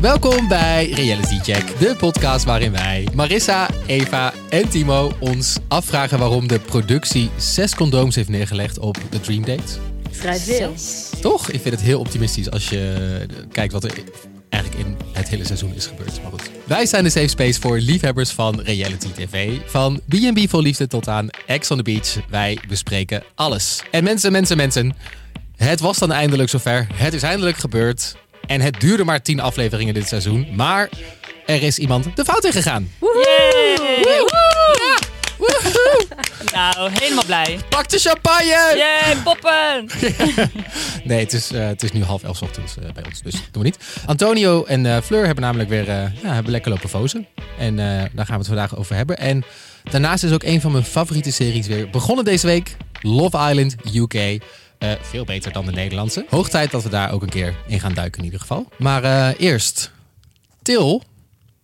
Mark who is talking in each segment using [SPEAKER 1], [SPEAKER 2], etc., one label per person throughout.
[SPEAKER 1] Welkom bij Reality Check, de podcast waarin wij, Marissa, Eva en Timo, ons afvragen waarom de productie zes condooms heeft neergelegd op de Dream Date.
[SPEAKER 2] Vrij veel.
[SPEAKER 1] Toch? Ik vind het heel optimistisch als je kijkt wat er eigenlijk in het hele seizoen is gebeurd. Maar goed. Wij zijn de safe space voor liefhebbers van reality tv. Van B&B vol liefde tot aan Ex on the Beach. Wij bespreken alles. En mensen, mensen, mensen. Het was dan eindelijk zover. Het is eindelijk gebeurd. En het duurde maar tien afleveringen dit seizoen. Maar er is iemand de fout in gegaan.
[SPEAKER 3] Yay! Nou, helemaal blij.
[SPEAKER 1] Pak de champagne!
[SPEAKER 3] Yay, poppen!
[SPEAKER 1] Nee, het is, eh, het is nu half elf 's ochtends eh, bij ons, dus dat doen we niet. Antonio en eh, Fleur hebben namelijk weer eh, ja, hebben lekker lopen fozen. En eh, daar gaan we het vandaag over hebben. En daarnaast is ook een van mijn favoriete series weer begonnen deze week. Love Island UK. Eh, veel beter dan de Nederlandse. Hoog tijd dat we daar ook een keer in gaan duiken in ieder geval. Maar eh, eerst, Til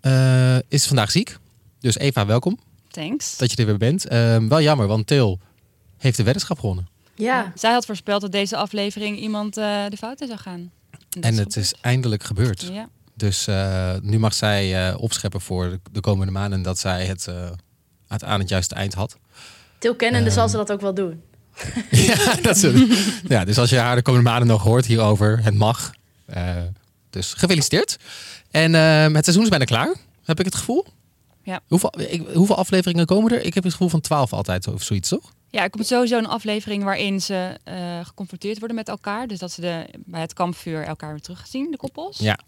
[SPEAKER 1] eh, is vandaag ziek. Dus Eva, welkom
[SPEAKER 3] Thanks.
[SPEAKER 1] dat je er weer bent. Ehm, wel jammer, want Til heeft de weddenschap gewonnen.
[SPEAKER 2] Ja.
[SPEAKER 3] Zij had voorspeld dat deze aflevering iemand eh, de fout in zou gaan.
[SPEAKER 1] En het is eindelijk gebeurd.
[SPEAKER 3] Ja.
[SPEAKER 1] Dus eh, nu mag zij eh, opscheppen voor de, de komende maanden dat zij het eh, aan het juiste eind had.
[SPEAKER 2] Til kennende
[SPEAKER 1] Ehm.
[SPEAKER 2] zal ze dat ook wel doen.
[SPEAKER 1] ja, dat is, ja, dus als je haar de komende maanden nog hoort hierover, het mag. Eh, dus gefeliciteerd. En eh, het seizoen is bijna klaar, heb ik het gevoel.
[SPEAKER 3] Ja.
[SPEAKER 1] Hoeveel, ik, hoeveel afleveringen komen er? Ik heb het gevoel van 12 altijd of zoiets, toch?
[SPEAKER 3] ja, er komt sowieso een aflevering waarin ze eh, geconfronteerd worden met elkaar. Dus dat ze de, bij het kampvuur elkaar weer terugzien, de koppels.
[SPEAKER 1] Ja.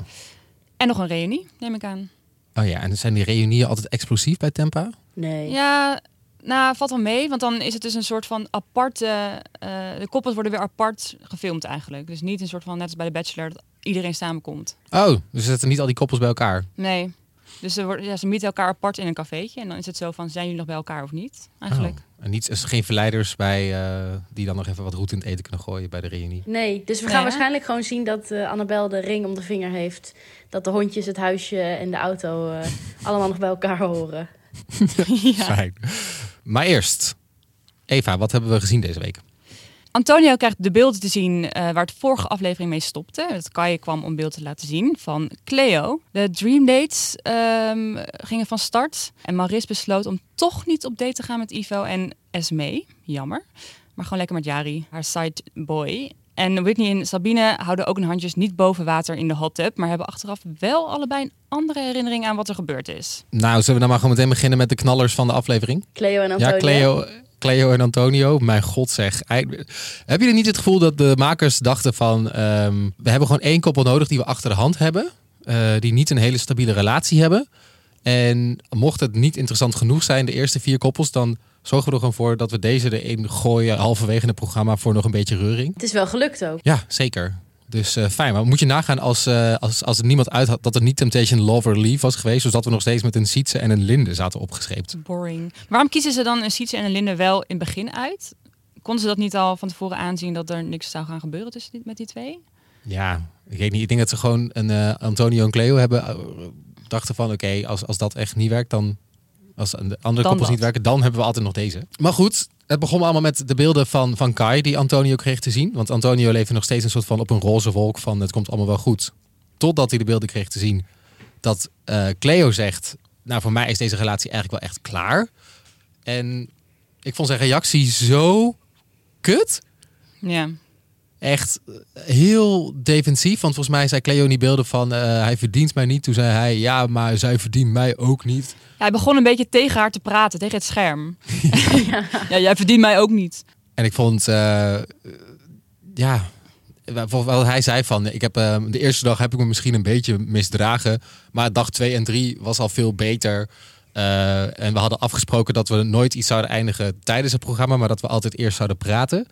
[SPEAKER 3] En nog een reunie, neem ik aan.
[SPEAKER 1] Oh ja, en zijn die reunieën altijd explosief bij Tempa?
[SPEAKER 2] Nee.
[SPEAKER 3] Ja, nou, valt wel mee. Want dan is het dus een soort van aparte... eh, de koppels worden weer apart gefilmd eigenlijk. Dus niet een soort van, net als bij The Bachelor, dat iedereen samenkomt.
[SPEAKER 1] Oh, dus ze zetten niet al die koppels bij elkaar.
[SPEAKER 3] Nee. Dus ze, worden, ja, ze mieten elkaar apart in een cafeetje. En dan is het zo van, zijn jullie nog bij elkaar of niet? Eigenlijk.
[SPEAKER 1] Oh. En niet, is er geen verleiders bij eh, die dan nog even wat roet in het eten kunnen gooien bij de reunie.
[SPEAKER 2] Nee, dus we gaan waarschijnlijk gewoon zien dat eh Annabel de ring om de vinger heeft. Dat de hondjes, het huisje en de auto eh, allemaal nog bij elkaar horen.
[SPEAKER 3] ja.
[SPEAKER 1] Fijn. Maar eerst, Eva, wat hebben we gezien deze week?
[SPEAKER 3] Antonio krijgt de beelden te zien eh, waar het vorige aflevering mee stopte. Het Kai kwam om beeld te laten zien van Cleo. De Dream Dates ehm, gingen van start. En Maris besloot om toch niet op date te gaan met Ivo en Esme. Jammer. Maar gewoon lekker met Jari, haar sideboy. En Whitney en Sabine houden ook hun handjes niet boven water in de hot tub. Maar hebben achteraf wel allebei een andere herinnering aan wat er gebeurd is.
[SPEAKER 1] Nou, zullen we dan maar gewoon meteen beginnen met de knallers van de aflevering?
[SPEAKER 2] Cleo en Antonio.
[SPEAKER 1] Ja, Cleo, Cleo en Antonio. Mijn god zeg. Heb je niet het gevoel dat de makers dachten van... ehm, we hebben gewoon één koppel nodig die we achter de hand hebben. eh, die niet een hele stabiele relatie hebben. En mocht het niet interessant genoeg zijn, de eerste vier koppels... dan zorgen we er gewoon voor dat we deze erin gooien... halverwege het programma voor nog een beetje reuring.
[SPEAKER 2] Het is wel gelukt ook.
[SPEAKER 1] Ja, zeker. Dus eh, fijn. Maar moet je nagaan als, eh, als, als er niemand uit had... dat er niet Temptation Love or Leave was geweest... dus dat we nog steeds met een Sietse en een Linde zaten opgescheept.
[SPEAKER 3] Boring. Waarom kiezen ze dan een Sietse en een Linde wel in het begin uit? Konden ze dat niet al van tevoren aanzien dat er niks zou gaan gebeuren tussen die, met die twee?
[SPEAKER 1] Ja, ik weet niet. Ik denk dat ze gewoon een eh, Antonio en Cleo hebben. dachten van oké, als, als dat echt niet werkt, dan. Als de andere
[SPEAKER 3] Dan
[SPEAKER 1] koppels
[SPEAKER 3] dat.
[SPEAKER 1] niet werken, dan hebben we altijd nog deze. Maar goed, het begon allemaal met de beelden van, van Kai die Antonio kreeg te zien. Want Antonio leefde nog steeds een soort van op een roze wolk van het komt allemaal wel goed. Totdat hij de beelden kreeg te zien dat eh, Cleo zegt, nou voor mij is deze relatie eigenlijk wel echt klaar. En ik vond zijn reactie zo kut
[SPEAKER 3] Ja.
[SPEAKER 1] Echt heel defensief. Want volgens mij zei Cleo in die beelden van eh, hij verdient mij niet. Toen zei hij ja, maar zij verdient mij ook niet.
[SPEAKER 3] ja. Hij begon een beetje tegen haar te praten, tegen het scherm. ja. jij verdient mij ook niet.
[SPEAKER 1] En ik vond, eh, ja, wat wat hij zei van, ik heb eh, de eerste dag heb ik me misschien een beetje misdragen, maar dag twee en drie was al veel beter. Eh, en we hadden afgesproken dat we nooit iets zouden eindigen tijdens het programma, maar dat we altijd eerst zouden praten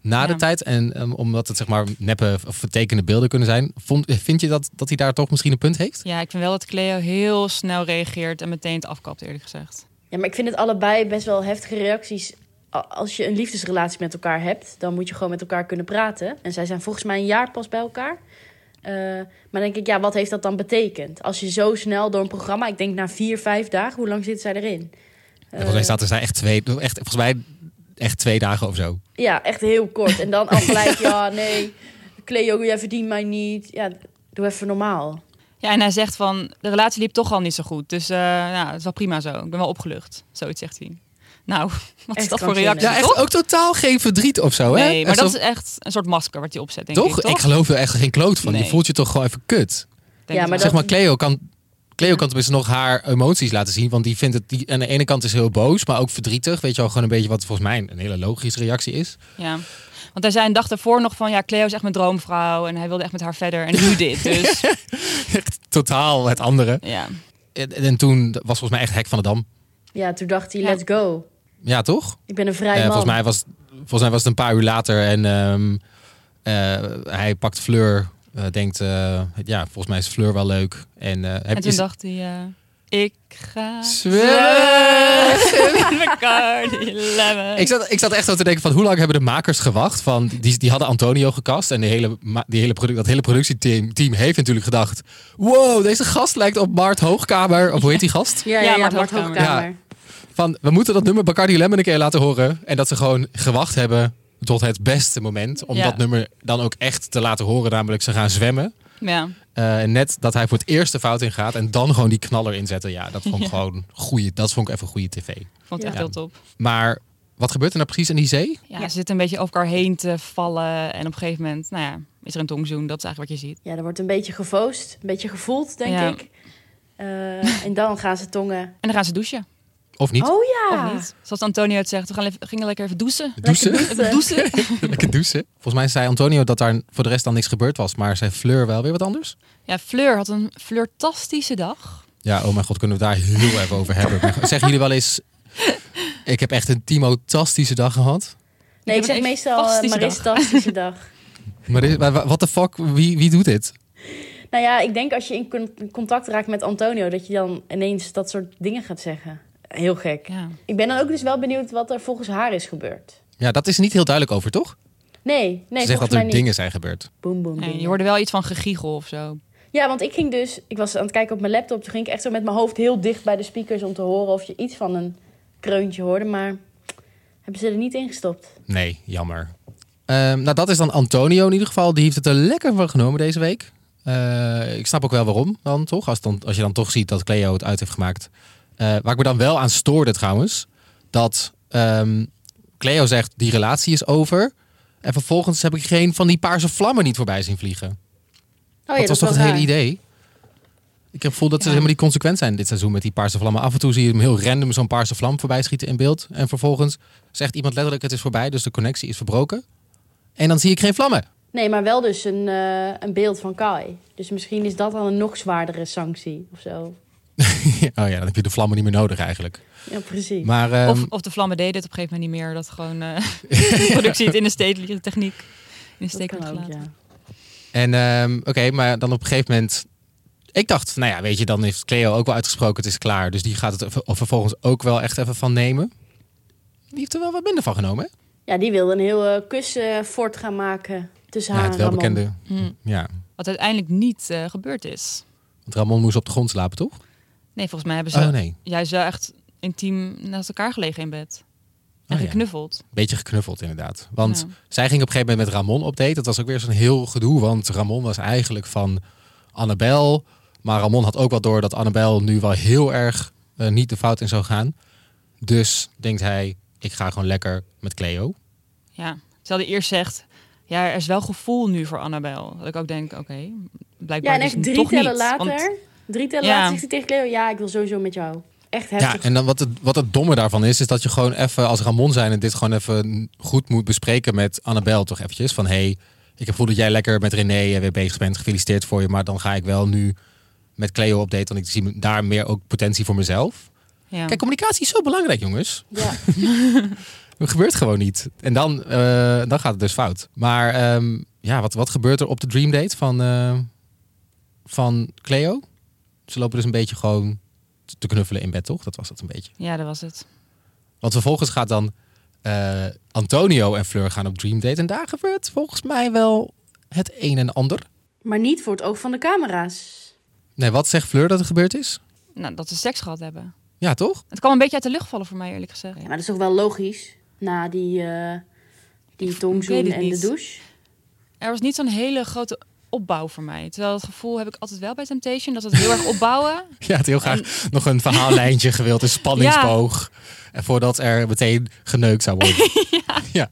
[SPEAKER 1] na de
[SPEAKER 3] Ja.
[SPEAKER 1] tijd. En ehm, omdat het zeg maar neppe of vertekende beelden kunnen zijn, vond, vind je dat, dat hij daar toch misschien een punt heeft?
[SPEAKER 3] Ja, ik vind wel dat Cleo heel snel reageert en meteen het afkapt, eerlijk gezegd.
[SPEAKER 2] Ja, maar ik vind het allebei best wel heftige reacties. Als je een liefdesrelatie met elkaar hebt, dan moet je gewoon met elkaar kunnen praten. En zij zijn volgens mij een jaar pas bij elkaar. Eh, maar dan denk ik, ja, wat heeft dat dan betekend? Als je zo snel door een programma, ik denk na vier, vijf dagen, hoe lang zitten zij erin?
[SPEAKER 1] En volgens mij zaten zij echt twee, echt, volgens mij echt twee dagen of zo.
[SPEAKER 2] Ja, echt heel kort. En dan al gelijk, ja, nee, Cleo, jij verdient mij niet. Ja, doe even normaal.
[SPEAKER 3] Ja, en hij zegt van, de relatie liep toch al niet zo goed. Dus uh, ja, het is wel prima zo. Ik ben wel opgelucht. Zoiets zegt hij. Nou, wat is dat voor reactie,
[SPEAKER 1] Ja, echt
[SPEAKER 3] toch?
[SPEAKER 1] ook totaal geen verdriet of zo, hè?
[SPEAKER 3] Nee, maar
[SPEAKER 1] Echt
[SPEAKER 3] dat
[SPEAKER 1] zo-
[SPEAKER 3] is echt een soort masker wat hij opzet, denk
[SPEAKER 1] toch?
[SPEAKER 3] ik. Toch?
[SPEAKER 1] geloof er echt geen kloot van. Je voelt je toch gewoon even kut.
[SPEAKER 3] Denk
[SPEAKER 2] Ja, maar.
[SPEAKER 1] Zeg
[SPEAKER 2] dat-
[SPEAKER 1] maar, Cleo kan, Cleo kan tenminste nog haar emoties laten zien. Want die vindt het, die, aan de ene kant is heel boos, maar ook verdrietig. Weet je wel, gewoon een beetje wat volgens mij een hele logische reactie is.
[SPEAKER 3] Ja. Want hij zei een dag daarvoor nog van, ja, Cleo is echt mijn droomvrouw. En hij wilde echt met haar verder. En nu dit, dus
[SPEAKER 1] Echt totaal het andere.
[SPEAKER 3] ja.
[SPEAKER 1] En, en toen was volgens mij echt hek van de dam.
[SPEAKER 2] Ja, toen dacht hij,
[SPEAKER 3] Ja.
[SPEAKER 2] let's go.
[SPEAKER 1] Ja, toch?
[SPEAKER 2] Ik ben een vrij
[SPEAKER 1] Eh,
[SPEAKER 2] man.
[SPEAKER 1] volgens, mij was, volgens mij was het een paar uur later en ehm, eh, hij pakt Fleur. Eh, denkt, eh, ja, volgens mij is Fleur wel leuk. En, eh, heb
[SPEAKER 3] En toen
[SPEAKER 1] je-
[SPEAKER 3] dacht hij, eh, ik ga
[SPEAKER 1] Zwemmen.
[SPEAKER 3] in Bacardi Lemon.
[SPEAKER 1] Ik zat, ik zat echt zo te denken van hoe lang hebben de makers gewacht? Van, die, die hadden Antonio gecast en de hele, die hele produ- dat hele productieteam team heeft natuurlijk gedacht... Wow, deze gast lijkt op Mart Hoogkamer. Of hoe heet die gast?
[SPEAKER 2] Ja, ja,
[SPEAKER 3] Ja,
[SPEAKER 2] ja,
[SPEAKER 3] Mart
[SPEAKER 2] Mart
[SPEAKER 3] Hoogkamer.
[SPEAKER 2] Hoogkamer.
[SPEAKER 1] Van, we moeten dat nummer Bacardi Lemon een keer laten horen. En dat ze gewoon gewacht hebben tot het beste moment. Om
[SPEAKER 3] Ja.
[SPEAKER 1] dat nummer dan ook echt te laten horen. Namelijk ze gaan zwemmen.
[SPEAKER 3] Ja,
[SPEAKER 1] Eh, en net dat hij voor het eerst de fout ingaat. En dan gewoon die knaller inzetten. Ja, dat vond ik
[SPEAKER 3] Ja.
[SPEAKER 1] gewoon goeie. Dat vond ik even goede tv.
[SPEAKER 3] ik vond het echt heel top.
[SPEAKER 1] Maar wat gebeurt er nou precies in die zee?
[SPEAKER 3] Ja, Ze zitten een beetje over elkaar heen te vallen. En op een gegeven moment, nou ja, is er een tongzoen. Dat is eigenlijk wat je ziet.
[SPEAKER 2] Ja, er wordt een beetje gefoost, een beetje gevoeld, denk
[SPEAKER 3] Ja.
[SPEAKER 2] ik. Eh, en dan gaan ze tongen.
[SPEAKER 3] En dan gaan ze douchen.
[SPEAKER 1] Of niet?
[SPEAKER 2] Oh ja!
[SPEAKER 3] Of niet? Zoals Antonio het zegt, we gaan even, gingen lekker even douchen.
[SPEAKER 1] Douchen?
[SPEAKER 3] Even douchen.
[SPEAKER 1] Lekker douchen. Volgens mij zei Antonio dat daar voor de rest dan niks gebeurd was. Maar zei Fleur wel weer wat anders?
[SPEAKER 3] Ja, Fleur had een flirtastische dag.
[SPEAKER 1] Ja, oh mijn god, kunnen we daar heel even over hebben. Zeggen jullie wel eens... Ik heb echt een Timo-tastische dag gehad.
[SPEAKER 2] Nee, ik
[SPEAKER 3] heb
[SPEAKER 2] zeg meestal uh,
[SPEAKER 3] fantastische
[SPEAKER 2] Maris
[SPEAKER 3] dag.
[SPEAKER 2] tastische dag.
[SPEAKER 1] Maar dit- wa- wa- what the fuck? Wie, wie doet dit?
[SPEAKER 2] Nou ja, ik denk als je in con- contact raakt met Antonio... dat je dan ineens dat soort dingen gaat zeggen. Heel gek.
[SPEAKER 3] Ja.
[SPEAKER 2] Ik ben dan ook dus wel benieuwd wat er volgens haar is gebeurd.
[SPEAKER 1] Ja, dat is niet heel duidelijk over, toch?
[SPEAKER 2] Nee, nee,
[SPEAKER 1] Ze zegt dat er
[SPEAKER 2] niet.
[SPEAKER 1] dingen zijn gebeurd.
[SPEAKER 2] Boom, boom,
[SPEAKER 3] Nee,
[SPEAKER 2] boom.
[SPEAKER 3] je hoorde wel iets van gegiegel of zo.
[SPEAKER 2] Ja, want ik ging dus... Ik was aan het kijken op mijn laptop. Toen ging ik echt zo met mijn hoofd heel dicht bij de speakers... om te horen of je iets van een kreuntje hoorde. Maar hebben ze er niet in gestopt.
[SPEAKER 1] Nee, jammer. Ehm, nou, dat is dan Antonio in ieder geval. Die heeft het er lekker van genomen deze week. Eh, ik snap ook wel waarom dan, toch? Als, dan, als je dan toch ziet dat Cleo het uit heeft gemaakt. Eh, waar ik me dan wel aan stoorde trouwens... dat ehm, Cleo zegt, die relatie is over... en vervolgens heb ik geen van die paarse vlammen niet voorbij zien vliegen.
[SPEAKER 2] Oh,
[SPEAKER 1] dat was toch het hele idee? Ik heb het gevoel dat ze
[SPEAKER 3] Ja.
[SPEAKER 1] helemaal niet consequent zijn dit seizoen met die paarse vlammen. Af en toe zie je hem heel random zo'n paarse vlam voorbij schieten in beeld. En vervolgens zegt iemand letterlijk het is voorbij, dus de connectie is verbroken. En dan zie ik geen vlammen.
[SPEAKER 2] Nee, maar wel dus een, eh, een beeld van Kai. Dus misschien is dat dan een nog zwaardere sanctie of zo.
[SPEAKER 1] oh ja, dan heb je de vlammen niet meer nodig eigenlijk.
[SPEAKER 2] Ja, precies.
[SPEAKER 1] Maar ehm,
[SPEAKER 3] Of, of de vlammen deden het op een gegeven moment niet meer. Dat gewoon eh, de productie het in de steek liet, de techniek in de steek
[SPEAKER 2] ook,
[SPEAKER 3] gelaten.
[SPEAKER 2] ja.
[SPEAKER 1] En ehm, oké, maar dan op een gegeven moment. Ik dacht, nou ja, weet je, dan heeft Cleo ook wel uitgesproken, het is klaar. Dus die gaat het ver- vervolgens ook wel echt even van nemen. Die heeft er wel wat minder van genomen, hè?
[SPEAKER 2] Ja, die wilde een heel eh, kusfort gaan maken tussen
[SPEAKER 1] Ja,
[SPEAKER 2] haar
[SPEAKER 1] het
[SPEAKER 2] en Ramon.
[SPEAKER 1] welbekende.
[SPEAKER 3] Hm.
[SPEAKER 1] Ja,
[SPEAKER 3] Wat uiteindelijk niet eh, gebeurd is.
[SPEAKER 1] want Ramon moest op de grond slapen, toch?
[SPEAKER 3] Nee, volgens mij hebben ze
[SPEAKER 1] Oh nee,
[SPEAKER 3] juist wel echt intiem naast elkaar gelegen in bed. En
[SPEAKER 1] Oh, ja.
[SPEAKER 3] geknuffeld.
[SPEAKER 1] beetje geknuffeld inderdaad. Want
[SPEAKER 3] Ja.
[SPEAKER 1] zij ging op een gegeven moment met Ramon op date. Dat was ook weer zo'n heel gedoe, want Ramon was eigenlijk van Annabel. Maar Ramon had ook wel door dat Annabel nu wel heel erg eh, niet de fout in zou gaan. Dus denkt hij, ik ga gewoon lekker met Cleo.
[SPEAKER 3] Ja. Terwijl hij eerst zegt, ja, er is wel gevoel nu voor Annabel. Dat ik ook denk, oké, blijkbaar
[SPEAKER 2] Ja, en echt drie
[SPEAKER 3] toch
[SPEAKER 2] tellen
[SPEAKER 3] niet.
[SPEAKER 2] later... Drie tellen
[SPEAKER 3] Ja.
[SPEAKER 2] later zegt hij tegen Cleo... Ja, ik wil sowieso met jou. Echt heftig.
[SPEAKER 1] Ja, en dan wat het, wat het domme daarvan is, is dat je gewoon even als Ramon zijn en dit gewoon even goed moet bespreken met Annabel toch eventjes. Van hey, ik heb gevoel dat jij lekker met René en weer bezig bent. Gefeliciteerd voor je, maar dan ga ik wel nu met Cleo op date, want ik zie daar meer ook potentie voor mezelf.
[SPEAKER 3] ja.
[SPEAKER 1] Kijk, communicatie is zo belangrijk, jongens.
[SPEAKER 2] Ja.
[SPEAKER 1] Het gebeurt gewoon niet. En dan, eh, dan gaat het dus fout. Maar ehm, ja, wat, wat gebeurt er op de dream date van, eh, van Cleo? Ze lopen dus een beetje gewoon te knuffelen in bed, toch? Dat was dat een beetje.
[SPEAKER 3] ja, dat was het.
[SPEAKER 1] Want vervolgens gaat dan eh, Antonio en Fleur gaan op dream date. En daar gebeurt volgens mij wel het een en ander.
[SPEAKER 2] Maar niet voor het oog van de camera's.
[SPEAKER 1] Nee, wat zegt Fleur dat er gebeurd is?
[SPEAKER 3] Nou, dat ze seks gehad hebben.
[SPEAKER 1] Ja, toch?
[SPEAKER 3] Het kwam een beetje uit de lucht vallen voor mij, eerlijk gezegd.
[SPEAKER 2] Ja, maar dat is toch wel logisch? Na die, eh die tongzoen en de douche.
[SPEAKER 3] Er was niet zo'n hele grote opbouw voor mij. Terwijl het gevoel heb ik altijd wel bij Temptation, dat het heel erg opbouwen.
[SPEAKER 1] Ja, het heel graag nog een verhaallijntje gewild, een spanningsboog. En voordat er meteen geneukt zou worden.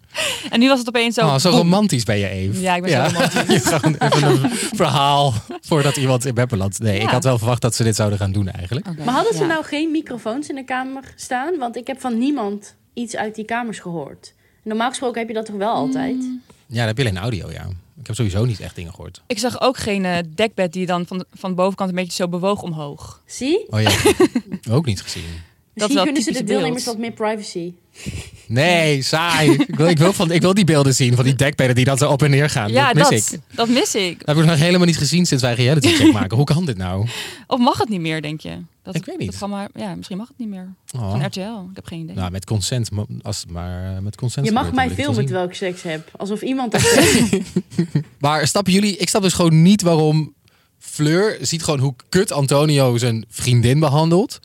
[SPEAKER 3] En nu was het opeens zo...
[SPEAKER 1] oh, zo
[SPEAKER 3] boem.
[SPEAKER 1] romantisch ben je, Eve.
[SPEAKER 3] Ja, ik ben zo romantisch.
[SPEAKER 1] Je gewoon even een verhaal voordat iemand in bed belandt. Nee, ik
[SPEAKER 3] Ja.
[SPEAKER 1] had wel verwacht dat ze dit zouden gaan doen eigenlijk.
[SPEAKER 2] Maar hadden ze
[SPEAKER 3] ja.
[SPEAKER 2] nou geen microfoons in de kamer staan? Want ik heb van niemand iets uit die kamers gehoord. Normaal gesproken heb je dat toch wel altijd?
[SPEAKER 1] Ja, dan heb je alleen audio, ja. Ik heb sowieso niet echt dingen gehoord.
[SPEAKER 3] Ik zag ook geen eh, dekbed die dan van de, van de bovenkant een beetje zo bewoog omhoog.
[SPEAKER 2] Zie?
[SPEAKER 1] Oh ja, ook niet gezien.
[SPEAKER 3] Dat is
[SPEAKER 2] Misschien kunnen ze de deelnemers
[SPEAKER 3] beeld.
[SPEAKER 2] wat meer privacy.
[SPEAKER 1] Nee, saai. Ik wil, ik, wil van, ik wil die beelden zien van die dekbedden die dan zo op en neer gaan.
[SPEAKER 3] Ja,
[SPEAKER 1] dat
[SPEAKER 3] dat,
[SPEAKER 1] mis ik.
[SPEAKER 3] dat mis ik.
[SPEAKER 1] Dat heb ik nog helemaal niet gezien sinds wij reality check maken. Hoe kan dit nou?
[SPEAKER 3] Of mag het niet meer, denk je? Dat,
[SPEAKER 1] Ik weet niet.
[SPEAKER 3] Dat programma, ja, misschien mag het niet meer.
[SPEAKER 1] Oh.
[SPEAKER 3] Van RTL, ik heb geen idee.
[SPEAKER 1] Nou, met consent. Als het maar eh, met consent
[SPEAKER 2] Je mag mij
[SPEAKER 1] het
[SPEAKER 2] filmen
[SPEAKER 1] wel
[SPEAKER 2] terwijl ik seks heb. Alsof iemand dat zegt.
[SPEAKER 1] Maar snappen jullie? Ik snap dus gewoon niet waarom Fleur ziet gewoon hoe kut Antonio zijn vriendin behandelt.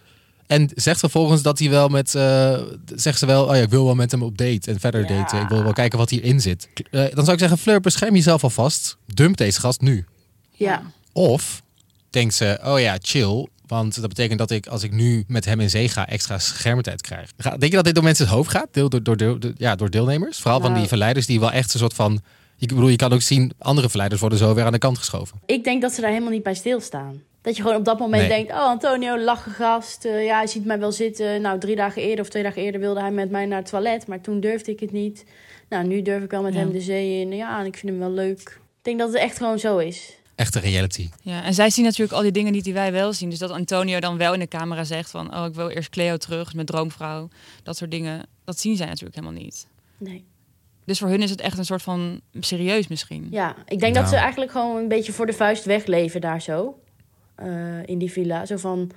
[SPEAKER 1] En zegt vervolgens dat hij wel met... eh, zegt ze wel, oh ja, ik wil wel met hem op date en verder
[SPEAKER 2] Ja.
[SPEAKER 1] daten. Ik wil wel kijken wat hierin zit. Eh, dan zou ik zeggen, Fleur, bescherm jezelf alvast. Dump deze gast nu.
[SPEAKER 2] ja.
[SPEAKER 1] Of denkt ze, oh ja, chill. Want dat betekent dat ik, als ik nu met hem in zee ga, extra schermtijd krijg. Denk je dat dit door mensen het hoofd gaat? Deel, door, door, door, ja, door deelnemers? Vooral van
[SPEAKER 2] Nou.
[SPEAKER 1] die verleiders die wel echt een soort van... Ik bedoel, je kan ook zien, andere verleiders worden zo weer aan de kant geschoven.
[SPEAKER 2] Ik denk dat ze daar helemaal niet bij stilstaan. Dat je gewoon op dat moment
[SPEAKER 1] Nee.
[SPEAKER 2] denkt... Oh, Antonio, lachen gast. Eh, ja, hij ziet mij wel zitten. Nou, drie dagen eerder of twee dagen eerder wilde hij met mij naar het toilet. Maar toen durfde ik het niet. Nou, nu durf ik wel met
[SPEAKER 3] Ja.
[SPEAKER 2] hem de zee in. Ja, en ik vind hem wel leuk. Ik denk dat het echt gewoon zo is.
[SPEAKER 1] Echte reality.
[SPEAKER 3] Ja, en zij zien natuurlijk al die dingen niet die wij wel zien. Dus dat Antonio dan wel in de camera zegt van... oh, ik wil eerst Cleo terug, mijn droomvrouw. Dat soort dingen, dat zien zij natuurlijk helemaal niet.
[SPEAKER 2] Nee.
[SPEAKER 3] Dus voor hun is het echt een soort van serieus misschien.
[SPEAKER 2] Ja, ik denk dat
[SPEAKER 1] Nou.
[SPEAKER 2] ze eigenlijk gewoon een beetje voor de vuist wegleven daar zo. Eh, in die villa. Zo van,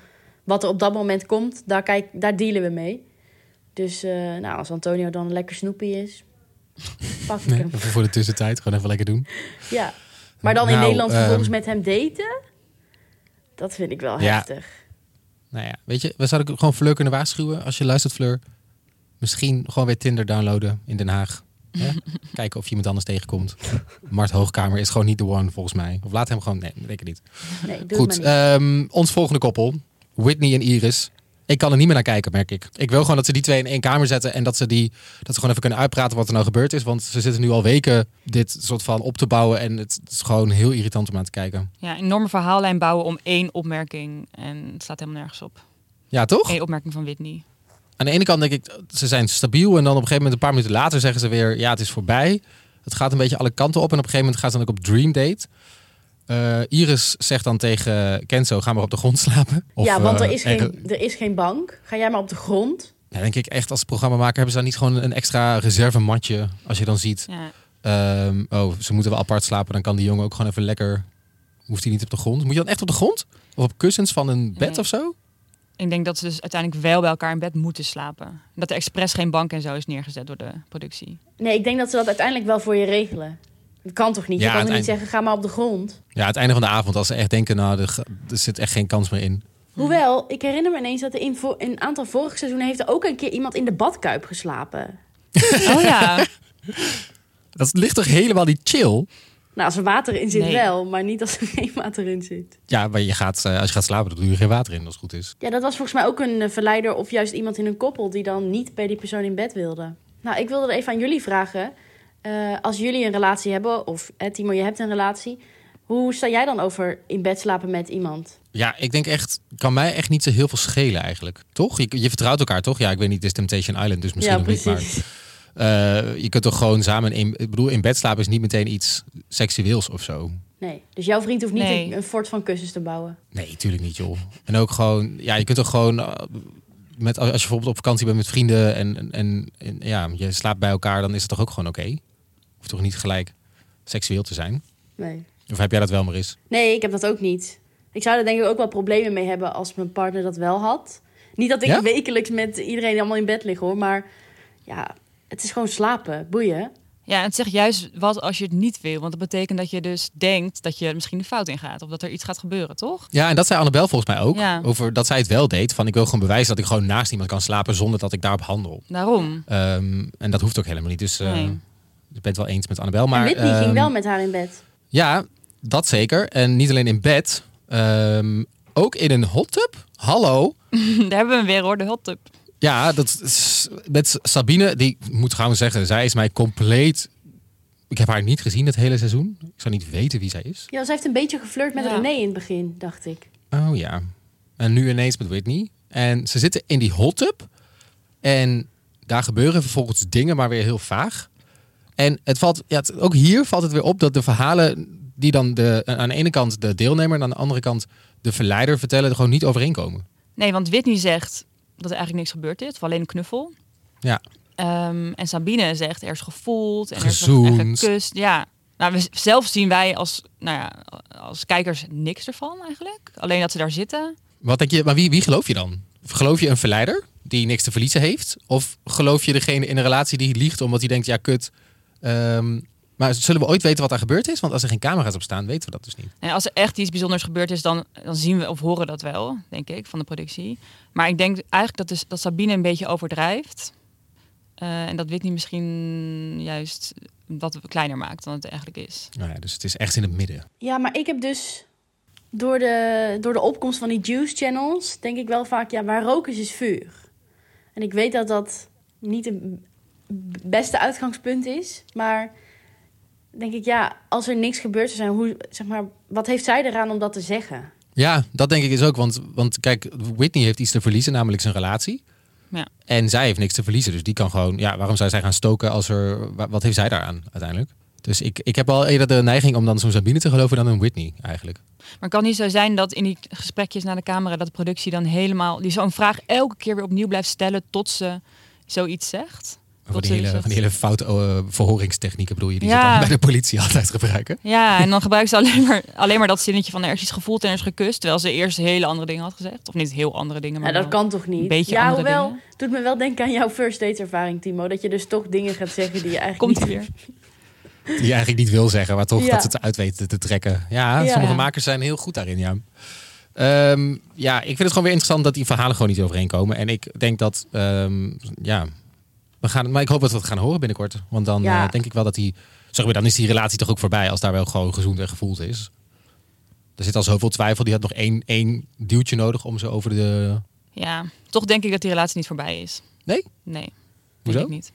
[SPEAKER 2] wat er op dat moment komt, daar, kijk, daar dealen we mee. Dus eh, nou, als Antonio dan een lekker snoepie is, pak ik
[SPEAKER 1] Nee,
[SPEAKER 2] hem.
[SPEAKER 1] even voor de tussentijd, gewoon even lekker doen.
[SPEAKER 2] Ja. Maar dan in
[SPEAKER 1] Nou,
[SPEAKER 2] Nederland
[SPEAKER 1] ehm,
[SPEAKER 2] vervolgens met hem daten? Dat vind ik wel
[SPEAKER 1] Ja.
[SPEAKER 2] heftig.
[SPEAKER 1] Nou ja, weet je, we zouden gewoon Fleur kunnen waarschuwen. Als je luistert, Fleur, misschien gewoon weer Tinder downloaden in Den Haag. Hè? Kijken of je iemand anders tegenkomt. Mart Hoogkamer is gewoon niet de one, volgens mij. Of laat hem gewoon... Nee, ik niet.
[SPEAKER 2] Nee, doe
[SPEAKER 1] Goed,
[SPEAKER 2] het maar niet.
[SPEAKER 1] ehm, ons volgende koppel. Whitney en Iris. Ik kan er niet meer naar kijken, merk ik. Ik wil gewoon dat ze die twee in één kamer zetten. En dat ze, die, dat ze gewoon even kunnen uitpraten wat er nou gebeurd is. Want ze zitten nu al weken dit soort van op te bouwen. En het is gewoon heel irritant om aan te kijken.
[SPEAKER 3] Ja, een enorme verhaallijn bouwen om één opmerking. En het staat helemaal nergens op.
[SPEAKER 1] Ja, toch?
[SPEAKER 3] Eén opmerking van Whitney.
[SPEAKER 1] Aan de ene kant denk ik, ze zijn stabiel. En dan op een gegeven moment, een paar minuten later, zeggen ze weer: ja, het is voorbij. Het gaat een beetje alle kanten op. En op een gegeven moment gaan ze dan ook op dream date. Eh, Iris zegt dan tegen Kenzo: ga maar op de grond slapen. Of,
[SPEAKER 2] ja, want er
[SPEAKER 1] eh,
[SPEAKER 2] is, geen, er is geen bank. Ga jij maar op de grond.
[SPEAKER 1] Ja, denk ik echt, als programmamaker hebben ze dan niet gewoon een extra reservematje. Als je dan ziet,
[SPEAKER 3] Ja.
[SPEAKER 1] ehm, oh, ze moeten wel apart slapen. Dan kan die jongen ook gewoon even lekker. Hoeft hij niet op de grond? Moet je dan echt op de grond? Of op kussens van een bed
[SPEAKER 3] Nee.
[SPEAKER 1] of zo?
[SPEAKER 3] Ik denk dat ze dus uiteindelijk wel bij elkaar in bed moeten slapen. Dat er expres geen bank en zo is neergezet door de productie.
[SPEAKER 2] Nee, ik denk dat ze dat uiteindelijk wel voor je regelen. Dat kan toch niet?
[SPEAKER 1] Ja,
[SPEAKER 2] je kan niet zeggen, ga maar op de grond.
[SPEAKER 1] Ja, aan het einde van de avond, als ze echt denken, nou, er, er zit echt geen kans meer in.
[SPEAKER 2] Hoewel, ik herinner me ineens dat er in, vo- in een aantal vorige seizoenen... heeft er ook een keer iemand in de badkuip geslapen.
[SPEAKER 3] Oh ja,
[SPEAKER 1] Dat ligt toch helemaal niet chill?
[SPEAKER 2] Nou, als er water in zit
[SPEAKER 3] Nee.
[SPEAKER 2] wel, maar niet als er geen water in zit.
[SPEAKER 1] Ja, maar je gaat, eh, als je gaat slapen, dan doe je geen water in, als het goed is.
[SPEAKER 2] Ja, dat was volgens mij ook een eh, verleider of juist iemand in een koppel... die dan niet bij die persoon in bed wilde. Nou, ik wilde er even aan jullie vragen. Eh, als jullie een relatie hebben, of eh, Timo, je hebt een relatie... hoe sta jij dan over in bed slapen met iemand?
[SPEAKER 1] Ja, ik denk echt, kan mij echt niet zo heel veel schelen eigenlijk. Toch? Je, je vertrouwt elkaar toch? Ja, ik weet niet, het is Temptation Island, dus misschien
[SPEAKER 2] ja,
[SPEAKER 1] nog niet. Maar eh, je kunt toch gewoon samen, in, ik bedoel, in bed slapen is niet meteen iets seksueels of zo.
[SPEAKER 2] Nee, dus jouw vriend hoeft niet
[SPEAKER 3] Nee.
[SPEAKER 2] een, een fort van kussens te bouwen.
[SPEAKER 1] Nee, natuurlijk niet, joh. En ook gewoon, ja, je kunt toch gewoon, eh, met, als je bijvoorbeeld op vakantie bent met vrienden en, en, en, en ja, je slaapt bij elkaar, dan is het toch ook gewoon oké? Hoeft toch niet gelijk seksueel te zijn?
[SPEAKER 2] Nee.
[SPEAKER 1] Of heb jij dat wel maar eens?
[SPEAKER 2] Nee, ik heb dat ook niet. Ik zou er denk ik ook wel problemen mee hebben als mijn partner dat wel had. Niet dat ik
[SPEAKER 1] Ja?
[SPEAKER 2] wekelijks met iedereen allemaal in bed lig hoor, maar ja, het is gewoon slapen, boeien.
[SPEAKER 3] ja, en het zegt juist wat als je het niet wil. Want dat betekent dat je dus denkt dat je misschien de fout ingaat. Of dat er iets gaat gebeuren, toch?
[SPEAKER 1] Ja, en dat zei Annabel volgens mij ook.
[SPEAKER 3] Ja.
[SPEAKER 1] Over dat zij het wel deed. Van ik wil gewoon bewijzen dat ik gewoon naast iemand kan slapen zonder dat ik daarop handel.
[SPEAKER 3] Daarom.
[SPEAKER 1] Ehm, en dat hoeft ook helemaal niet. Dus eh
[SPEAKER 3] Nee.
[SPEAKER 1] ik ben het wel eens met Annabel. Maar
[SPEAKER 2] en Whitney ging
[SPEAKER 1] ehm,
[SPEAKER 2] wel met haar in bed.
[SPEAKER 1] Ja, Dat zeker. En niet alleen in bed, ehm, ook in een hot tub. Hallo.
[SPEAKER 3] Daar hebben we hem weer hoor, de hot tub.
[SPEAKER 1] Ja, dat is, met Sabine, die moet gewoon zeggen, zij is mij compleet. Ik heb haar niet gezien het hele seizoen. Ik zou niet weten wie zij is.
[SPEAKER 2] Ja, ze heeft een beetje geflirt met
[SPEAKER 3] Ja.
[SPEAKER 2] René in het begin, dacht ik.
[SPEAKER 1] Oh ja. En nu ineens met Whitney. En ze zitten in die hot tub. En daar gebeuren vervolgens dingen, maar weer heel vaag. En het valt, ja, het- ook hier valt het weer op dat de verhalen die dan de, aan de ene kant de deelnemer en aan de andere kant de verleider vertellen, er gewoon niet overeenkomen.
[SPEAKER 3] Nee, want Whitney zegt dat er eigenlijk niks gebeurd is, of alleen een knuffel.
[SPEAKER 1] Ja.
[SPEAKER 3] Ehm, en Sabine zegt er is gevoeld en er is
[SPEAKER 1] Gezoend.
[SPEAKER 3] gekust. Ja. Nou, we, zelf zien wij als, nou ja, als kijkers niks ervan eigenlijk. Alleen dat ze daar zitten.
[SPEAKER 1] Wat denk je, maar wie, wie geloof je dan? Geloof je een verleider die niks te verliezen heeft? Of geloof je degene in een relatie die liegt omdat hij denkt, ja kut. ehm, maar zullen we ooit weten wat er gebeurd is? Want als er geen camera's op staan, weten we dat dus niet.
[SPEAKER 3] En als er echt iets bijzonders gebeurd is, dan, dan zien we of horen dat wel, denk ik, van de productie. Maar ik denk eigenlijk dat, dus, dat Sabine een beetje overdrijft. Eh, en dat Whitney misschien juist wat kleiner maakt dan het eigenlijk is.
[SPEAKER 1] Nou ja, dus het is echt in het midden.
[SPEAKER 2] Ja, maar ik heb dus door de, door de opkomst van die juice channels, denk ik wel vaak, ja, waar rook is, is vuur. En ik weet dat dat niet het beste uitgangspunt is, maar denk ik, ja, als er niks gebeurd zou zijn, hoe, zeg maar, wat heeft zij eraan om dat te zeggen?
[SPEAKER 1] Ja, dat denk ik is ook. Want, want kijk, Whitney heeft iets te verliezen, namelijk zijn relatie.
[SPEAKER 3] Ja.
[SPEAKER 1] En zij heeft niks te verliezen. Dus die kan gewoon, ja, waarom zou zij gaan stoken als er. wa- Wat heeft zij daaraan uiteindelijk? Dus ik, ik heb wel eerder de neiging om dan zo'n Sabine te geloven dan een Whitney eigenlijk.
[SPEAKER 3] Maar kan niet zo zijn dat in die gesprekjes naar de camera dat de productie dan helemaal die zo'n vraag elke keer weer opnieuw blijft stellen tot ze zoiets zegt.
[SPEAKER 1] Van die, hele, van die hele foute eh, verhoringstechnieken bedoel je, die
[SPEAKER 3] Ja.
[SPEAKER 1] ze dan bij de politie altijd gebruiken.
[SPEAKER 3] Ja, en dan gebruikt ze alleen maar, alleen maar dat zinnetje van er is iets gevoeld en er is gekust, terwijl ze eerst hele andere dingen had gezegd. Of niet heel andere dingen, maar
[SPEAKER 2] Ja, dat kan toch niet?
[SPEAKER 3] een beetje
[SPEAKER 2] ja,
[SPEAKER 3] andere
[SPEAKER 2] hoewel,
[SPEAKER 3] dingen.
[SPEAKER 2] doet me wel denken aan jouw first date ervaring, Timo. Dat je dus toch dingen gaat zeggen die je eigenlijk
[SPEAKER 3] Komt
[SPEAKER 2] niet...
[SPEAKER 3] weer.
[SPEAKER 1] Die je eigenlijk niet wil zeggen, maar toch
[SPEAKER 2] Ja.
[SPEAKER 1] dat ze het uit weten te trekken. Ja,
[SPEAKER 2] Ja.
[SPEAKER 1] sommige
[SPEAKER 3] Ja.
[SPEAKER 1] makers zijn heel goed daarin, ja. Ehm, ja, ik vind het gewoon weer interessant dat die verhalen gewoon niet overeenkomen. En ik denk dat, ehm, ja, we gaan, maar ik hoop dat we het gaan horen binnenkort. Want dan
[SPEAKER 2] Ja.
[SPEAKER 1] eh, denk ik wel dat die, zeg maar, dan is die relatie toch ook voorbij als daar wel gewoon gezoend en gevoeld is. Er zit al zoveel twijfel, die had nog één, één duwtje nodig om ze over de...
[SPEAKER 3] Ja, toch denk ik dat die relatie niet voorbij is.
[SPEAKER 1] Nee?
[SPEAKER 3] Nee, denk
[SPEAKER 1] Hoezo?
[SPEAKER 3] ik niet.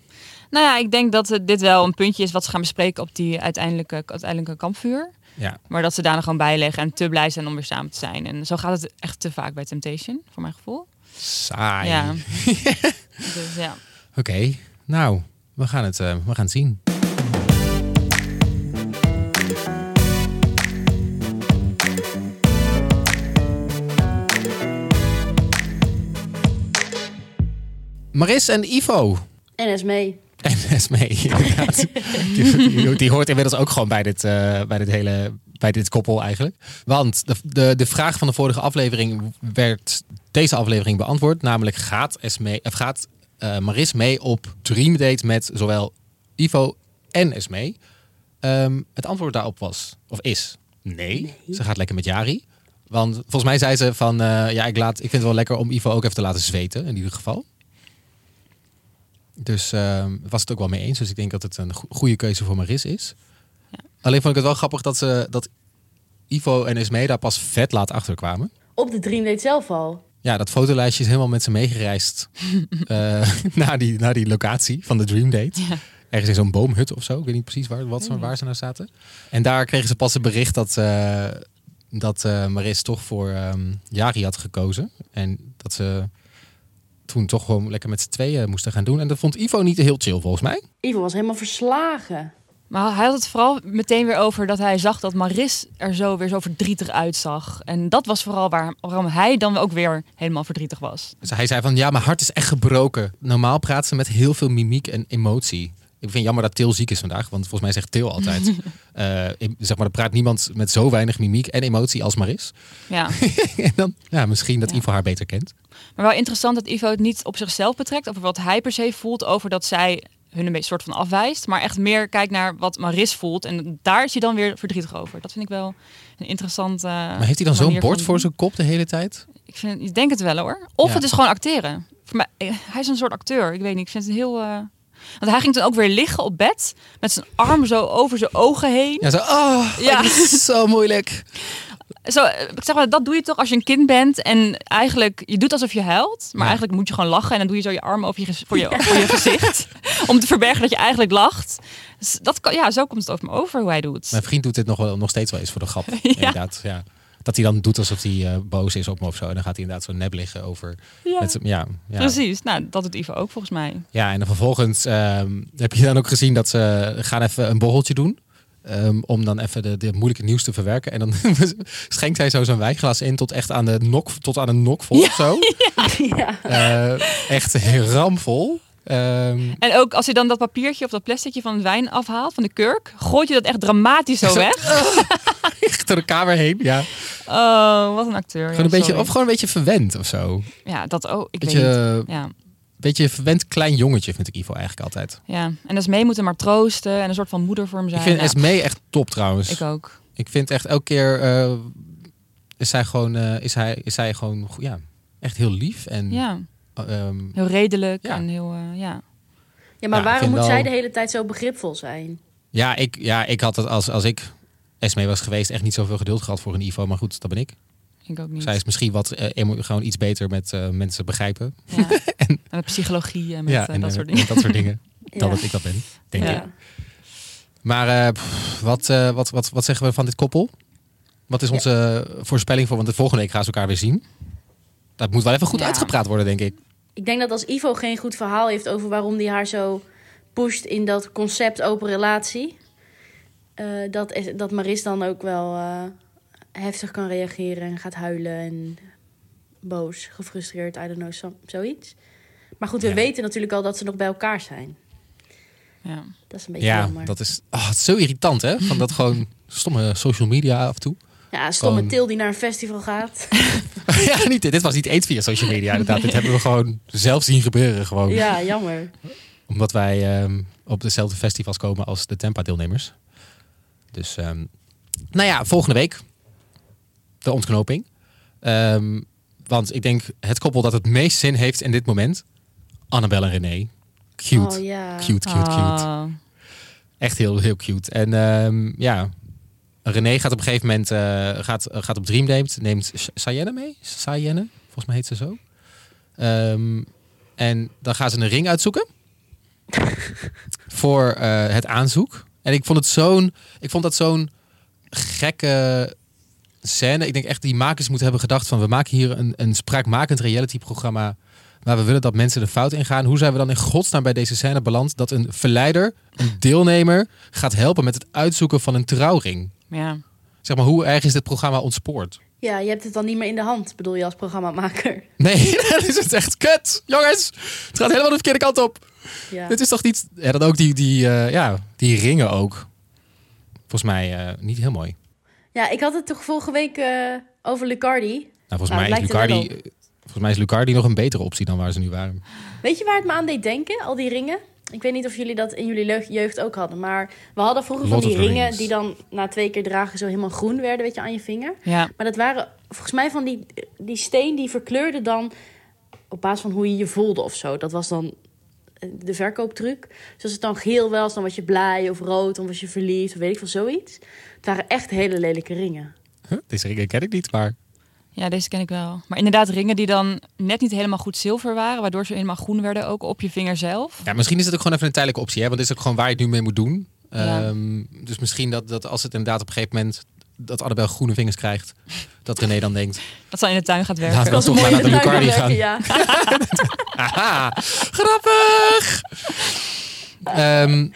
[SPEAKER 3] Nou ja, ik denk dat dit wel een puntje is wat ze gaan bespreken op die uiteindelijke, uiteindelijke kampvuur.
[SPEAKER 1] Ja.
[SPEAKER 3] Maar dat ze daarna gewoon bijleggen en te blij zijn om weer samen te zijn. En zo gaat het echt te vaak bij Temptation, voor mijn gevoel.
[SPEAKER 1] Saai.
[SPEAKER 3] Ja. dus ja.
[SPEAKER 1] Oké, nou, we gaan, het, eh, we gaan het zien. Maris en Ivo.
[SPEAKER 2] En Esmee.
[SPEAKER 1] En Esmee, inderdaad. die, hoort inmiddels ook gewoon bij dit, eh, bij dit hele bij dit koppel eigenlijk. Want de, de, de vraag van de vorige aflevering werd deze aflevering beantwoord. Namelijk gaat, Esmee, of gaat Maris mee op Dream Date met zowel Ivo en Esmee? Ehm, het antwoord daarop was, of is, nee. Ze gaat lekker met Jari. Want volgens mij zei ze van, eh, ja, ik, laat, ik vind het wel lekker om Ivo ook even te laten zweten, in ieder geval. Dus ehm, was het ook wel mee eens. Dus ik denk dat het een go- goede keuze voor Maris is. Alleen vond ik het wel grappig dat, ze, dat Ivo en Esmee daar pas vet laat achter kwamen.
[SPEAKER 2] Op de Dream Date zelf al.
[SPEAKER 1] Ja, dat fotolijstje is helemaal met ze meegereisd eh, naar, die, naar die locatie van de Dream Date. Ergens in zo'n boomhut of zo. Ik weet niet precies waar, wat, ze- waar ze nou zaten. En daar kregen ze pas het bericht dat, eh, dat eh, Maris toch voor ehm Jari had gekozen. En dat ze toen toch gewoon lekker met z'n tweeën moesten gaan doen. En dat vond Ivo niet heel chill volgens mij.
[SPEAKER 2] Ivo was helemaal verslagen.
[SPEAKER 3] Maar hij had het vooral meteen weer over dat hij zag dat Maris er zo weer zo verdrietig uitzag. En dat was vooral waar, waarom hij dan ook weer helemaal verdrietig was.
[SPEAKER 1] Dus hij zei van, ja, mijn hart is echt gebroken. Normaal praat ze met heel veel mimiek en emotie. Ik vind jammer dat Til ziek is vandaag, want volgens mij zegt Til altijd... eh, zeg maar, er praat niemand met zo weinig mimiek en emotie als Maris.
[SPEAKER 3] Ja.
[SPEAKER 1] en dan, ja, misschien dat
[SPEAKER 3] Ja.
[SPEAKER 1] Ivo haar beter kent.
[SPEAKER 3] Maar wel interessant dat Ivo het niet op zichzelf betrekt, over wat hij per se voelt, over dat zij hun een beetje soort van afwijst, maar echt meer kijkt naar wat Maris voelt en daar is hij dan weer verdrietig over. Dat vind ik wel een interessant. eh,
[SPEAKER 1] Maar heeft hij dan zo'n bord
[SPEAKER 3] van
[SPEAKER 1] voor zijn kop de hele tijd?
[SPEAKER 3] Ik, vind, ik denk het wel hoor. Of
[SPEAKER 1] Ja.
[SPEAKER 3] het is gewoon acteren. Voor mij, eh, hij is een soort acteur. Ik weet niet. Ik vind het heel. eh, Want hij ging toen ook weer liggen op bed. Met zijn arm zo over zijn ogen heen.
[SPEAKER 1] Ja, zo, oh,
[SPEAKER 3] Ja.
[SPEAKER 1] zo moeilijk.
[SPEAKER 3] Zo, eh, ik zeg maar, dat doe je toch als je een kind bent. En eigenlijk, je doet alsof je huilt. Maar
[SPEAKER 1] Ja.
[SPEAKER 3] eigenlijk moet je gewoon lachen. En dan doe je zo je arm over je, voor, je, voor je gezicht. Om te verbergen dat je eigenlijk lacht. Dus dat kan, ja, zo komt het over me over hoe hij doet.
[SPEAKER 1] Mijn vriend doet dit nog, wel, nog steeds wel eens voor de grap. Inderdaad, ja. Dat hij dan doet alsof hij eh, boos is op me of zo. En dan gaat hij inderdaad zo nep liggen over...
[SPEAKER 3] Ja.
[SPEAKER 1] Met ja, ja.
[SPEAKER 3] Precies, nou, dat doet Ivo ook volgens mij.
[SPEAKER 1] Ja, en dan vervolgens ehm, heb je dan ook gezien dat ze gaan even een borreltje doen. Ehm, om dan even de, de moeilijke nieuws te verwerken. En dan schenkt hij zo zijn wijnglas in tot echt aan de nok, tot aan een nok vol of zo.
[SPEAKER 2] ja.
[SPEAKER 1] Eh, echt ramvol. Ehm,
[SPEAKER 3] En ook als je dan dat papiertje of dat plasticje van het wijn afhaalt, van de kurk, gooit je dat echt dramatisch zo weg.
[SPEAKER 1] echt door de kamer heen, ja.
[SPEAKER 3] Oh, wat een acteur.
[SPEAKER 1] Gewoon
[SPEAKER 3] ja,
[SPEAKER 1] een beetje,
[SPEAKER 3] sorry.
[SPEAKER 1] of gewoon een beetje verwend of zo.
[SPEAKER 3] Ja, dat ook. Ik
[SPEAKER 1] Beetje,
[SPEAKER 3] weet niet. Ja,
[SPEAKER 1] beetje verwend klein jongetje vind ik Ivo eigenlijk altijd.
[SPEAKER 3] ja. En Esmee moet hem maar troosten en een soort van moeder voor hem zijn.
[SPEAKER 1] Ik vind
[SPEAKER 3] Ja,
[SPEAKER 1] Esmee echt top trouwens.
[SPEAKER 3] Ik ook.
[SPEAKER 1] Ik vind echt elke keer eh, is zij gewoon, eh, is hij, is hij gewoon, ja, echt heel lief en
[SPEAKER 3] Ja,
[SPEAKER 1] ehm,
[SPEAKER 3] heel redelijk
[SPEAKER 1] Ja.
[SPEAKER 3] en heel, eh, ja.
[SPEAKER 2] ja, maar waarom moet
[SPEAKER 1] wel-
[SPEAKER 2] zij de hele tijd zo begripvol zijn?
[SPEAKER 1] ja, ik, ja, ik had het als, als ik Esmee was geweest echt niet zoveel geduld gehad voor een Ivo, maar goed, dat ben ik.
[SPEAKER 3] Ik ook niet.
[SPEAKER 1] Zij is misschien wat eh, emo- gewoon iets beter met eh, mensen begrijpen.
[SPEAKER 3] Ja. en, met psychologie en met
[SPEAKER 1] ja,
[SPEAKER 3] eh,
[SPEAKER 1] en
[SPEAKER 3] dat
[SPEAKER 1] eh,
[SPEAKER 3] soort dingen.
[SPEAKER 1] dat soort dingen.
[SPEAKER 2] Ja.
[SPEAKER 1] Dan dat ik dat ben, denk
[SPEAKER 3] Ja.
[SPEAKER 1] ik. Maar eh, pff, wat, eh, wat, wat, wat zeggen we van dit koppel? Wat is onze voorspelling voor? Want de volgende week gaan ze elkaar weer zien. Dat moet wel even goed
[SPEAKER 3] Ja.
[SPEAKER 1] uitgepraat worden, denk ik.
[SPEAKER 2] Ik denk dat als Ivo geen goed verhaal heeft over waarom hij haar zo pusht in dat concept open relatie, eh, dat, is, dat Maris dan ook wel eh, heftig kan reageren en gaat huilen en boos, gefrustreerd, I don't know, zoiets. Maar goed, we
[SPEAKER 1] Ja.
[SPEAKER 2] weten natuurlijk al dat ze nog bij elkaar zijn.
[SPEAKER 3] Ja.
[SPEAKER 2] Dat is een beetje
[SPEAKER 1] Ja,
[SPEAKER 2] jammer.
[SPEAKER 1] dat is, oh, het is zo irritant, hè? Van dat gewoon stomme social media af en toe.
[SPEAKER 2] Ja, stomme
[SPEAKER 1] Gewoon-
[SPEAKER 2] Til die naar een festival gaat.
[SPEAKER 1] ja, niet, dit was niet eens via social media, inderdaad. dit hebben we gewoon zelf zien gebeuren. Gewoon.
[SPEAKER 2] ja, jammer.
[SPEAKER 1] Omdat wij ehm, op dezelfde festivals komen als de Tempa-deelnemers. Dus, ehm, nou ja, volgende week de ontknoping. Ehm, want ik denk het koppel dat het meest zin heeft in dit moment. Annabel en René. Cute.
[SPEAKER 2] Oh.
[SPEAKER 1] Cute, cute, cute.
[SPEAKER 3] Ah.
[SPEAKER 1] Echt heel, heel cute. En ehm, ja, René gaat op een gegeven moment eh, gaat, gaat op Dream Date. Neemt Sa- Sayenne mee. Sayenne, volgens mij heet ze zo. Ehm, en dan gaan ze een ring uitzoeken. voor eh, het aanzoek. En ik vond het zo'n... Ik vond dat zo'n gekke scène. Ik denk echt die makers moeten hebben gedacht van... we maken hier een, een spraakmakend reality-programma... maar we willen dat mensen de fout ingaan. Hoe zijn we dan in godsnaam bij deze scène beland... dat een verleider, een deelnemer... gaat helpen met het uitzoeken van een trouwring?
[SPEAKER 3] Ja.
[SPEAKER 1] Zeg maar, hoe erg is dit programma ontspoord?
[SPEAKER 2] Ja, je hebt het dan niet meer in de hand, bedoel je als programmamaker.
[SPEAKER 1] Nee, dan is het echt kut. Jongens, het gaat helemaal de verkeerde kant op.
[SPEAKER 2] Ja.
[SPEAKER 1] Dit is toch niet... Ja, dan ook die, die, eh, ja, die ringen ook. Volgens mij eh, niet heel mooi.
[SPEAKER 2] ja, ik had het toch vorige week eh, over Lucardi.
[SPEAKER 1] Nou, volgens,
[SPEAKER 2] Nou,
[SPEAKER 1] mij is Lucardi, volgens mij is Lucardi nog een betere optie dan waar ze nu waren.
[SPEAKER 2] Weet je waar het me aan deed denken, al die ringen? Ik weet niet of jullie dat in jullie jeugd ook hadden, maar we hadden vroeger
[SPEAKER 1] Lord
[SPEAKER 2] van die ringen
[SPEAKER 1] Rings.
[SPEAKER 2] die dan na twee keer dragen zo helemaal groen werden, weet je, aan je vinger.
[SPEAKER 3] Ja.
[SPEAKER 2] Maar dat waren volgens mij van die, die steen die verkleurde dan op basis van hoe je je voelde of zo. Dat was dan eh, de verkooptruc. Dus als het dan geel was, dan was je blij of rood, dan was je verliefd of weet ik veel zoiets. Het waren echt hele lelijke ringen.
[SPEAKER 1] Huh? Deze ringen ken ik niet, maar...
[SPEAKER 3] ja, deze ken ik wel. Maar inderdaad, ringen die dan net niet helemaal goed zilver waren, waardoor ze helemaal groen werden, ook op je vinger zelf.
[SPEAKER 1] Ja, misschien is het ook gewoon even een tijdelijke optie, hè? Want dit is ook gewoon waar je het nu mee moet doen.
[SPEAKER 3] Ja.
[SPEAKER 1] Ehm, dus misschien dat, dat als het inderdaad op een gegeven moment... dat Annabel groene vingers krijgt, dat René dan denkt...
[SPEAKER 3] Dat ze in de tuin gaat werken.
[SPEAKER 1] Laten we
[SPEAKER 2] Dat was
[SPEAKER 1] toch maar naar de Lucardi gaan.
[SPEAKER 2] Ja.
[SPEAKER 1] Grappig! Ehm,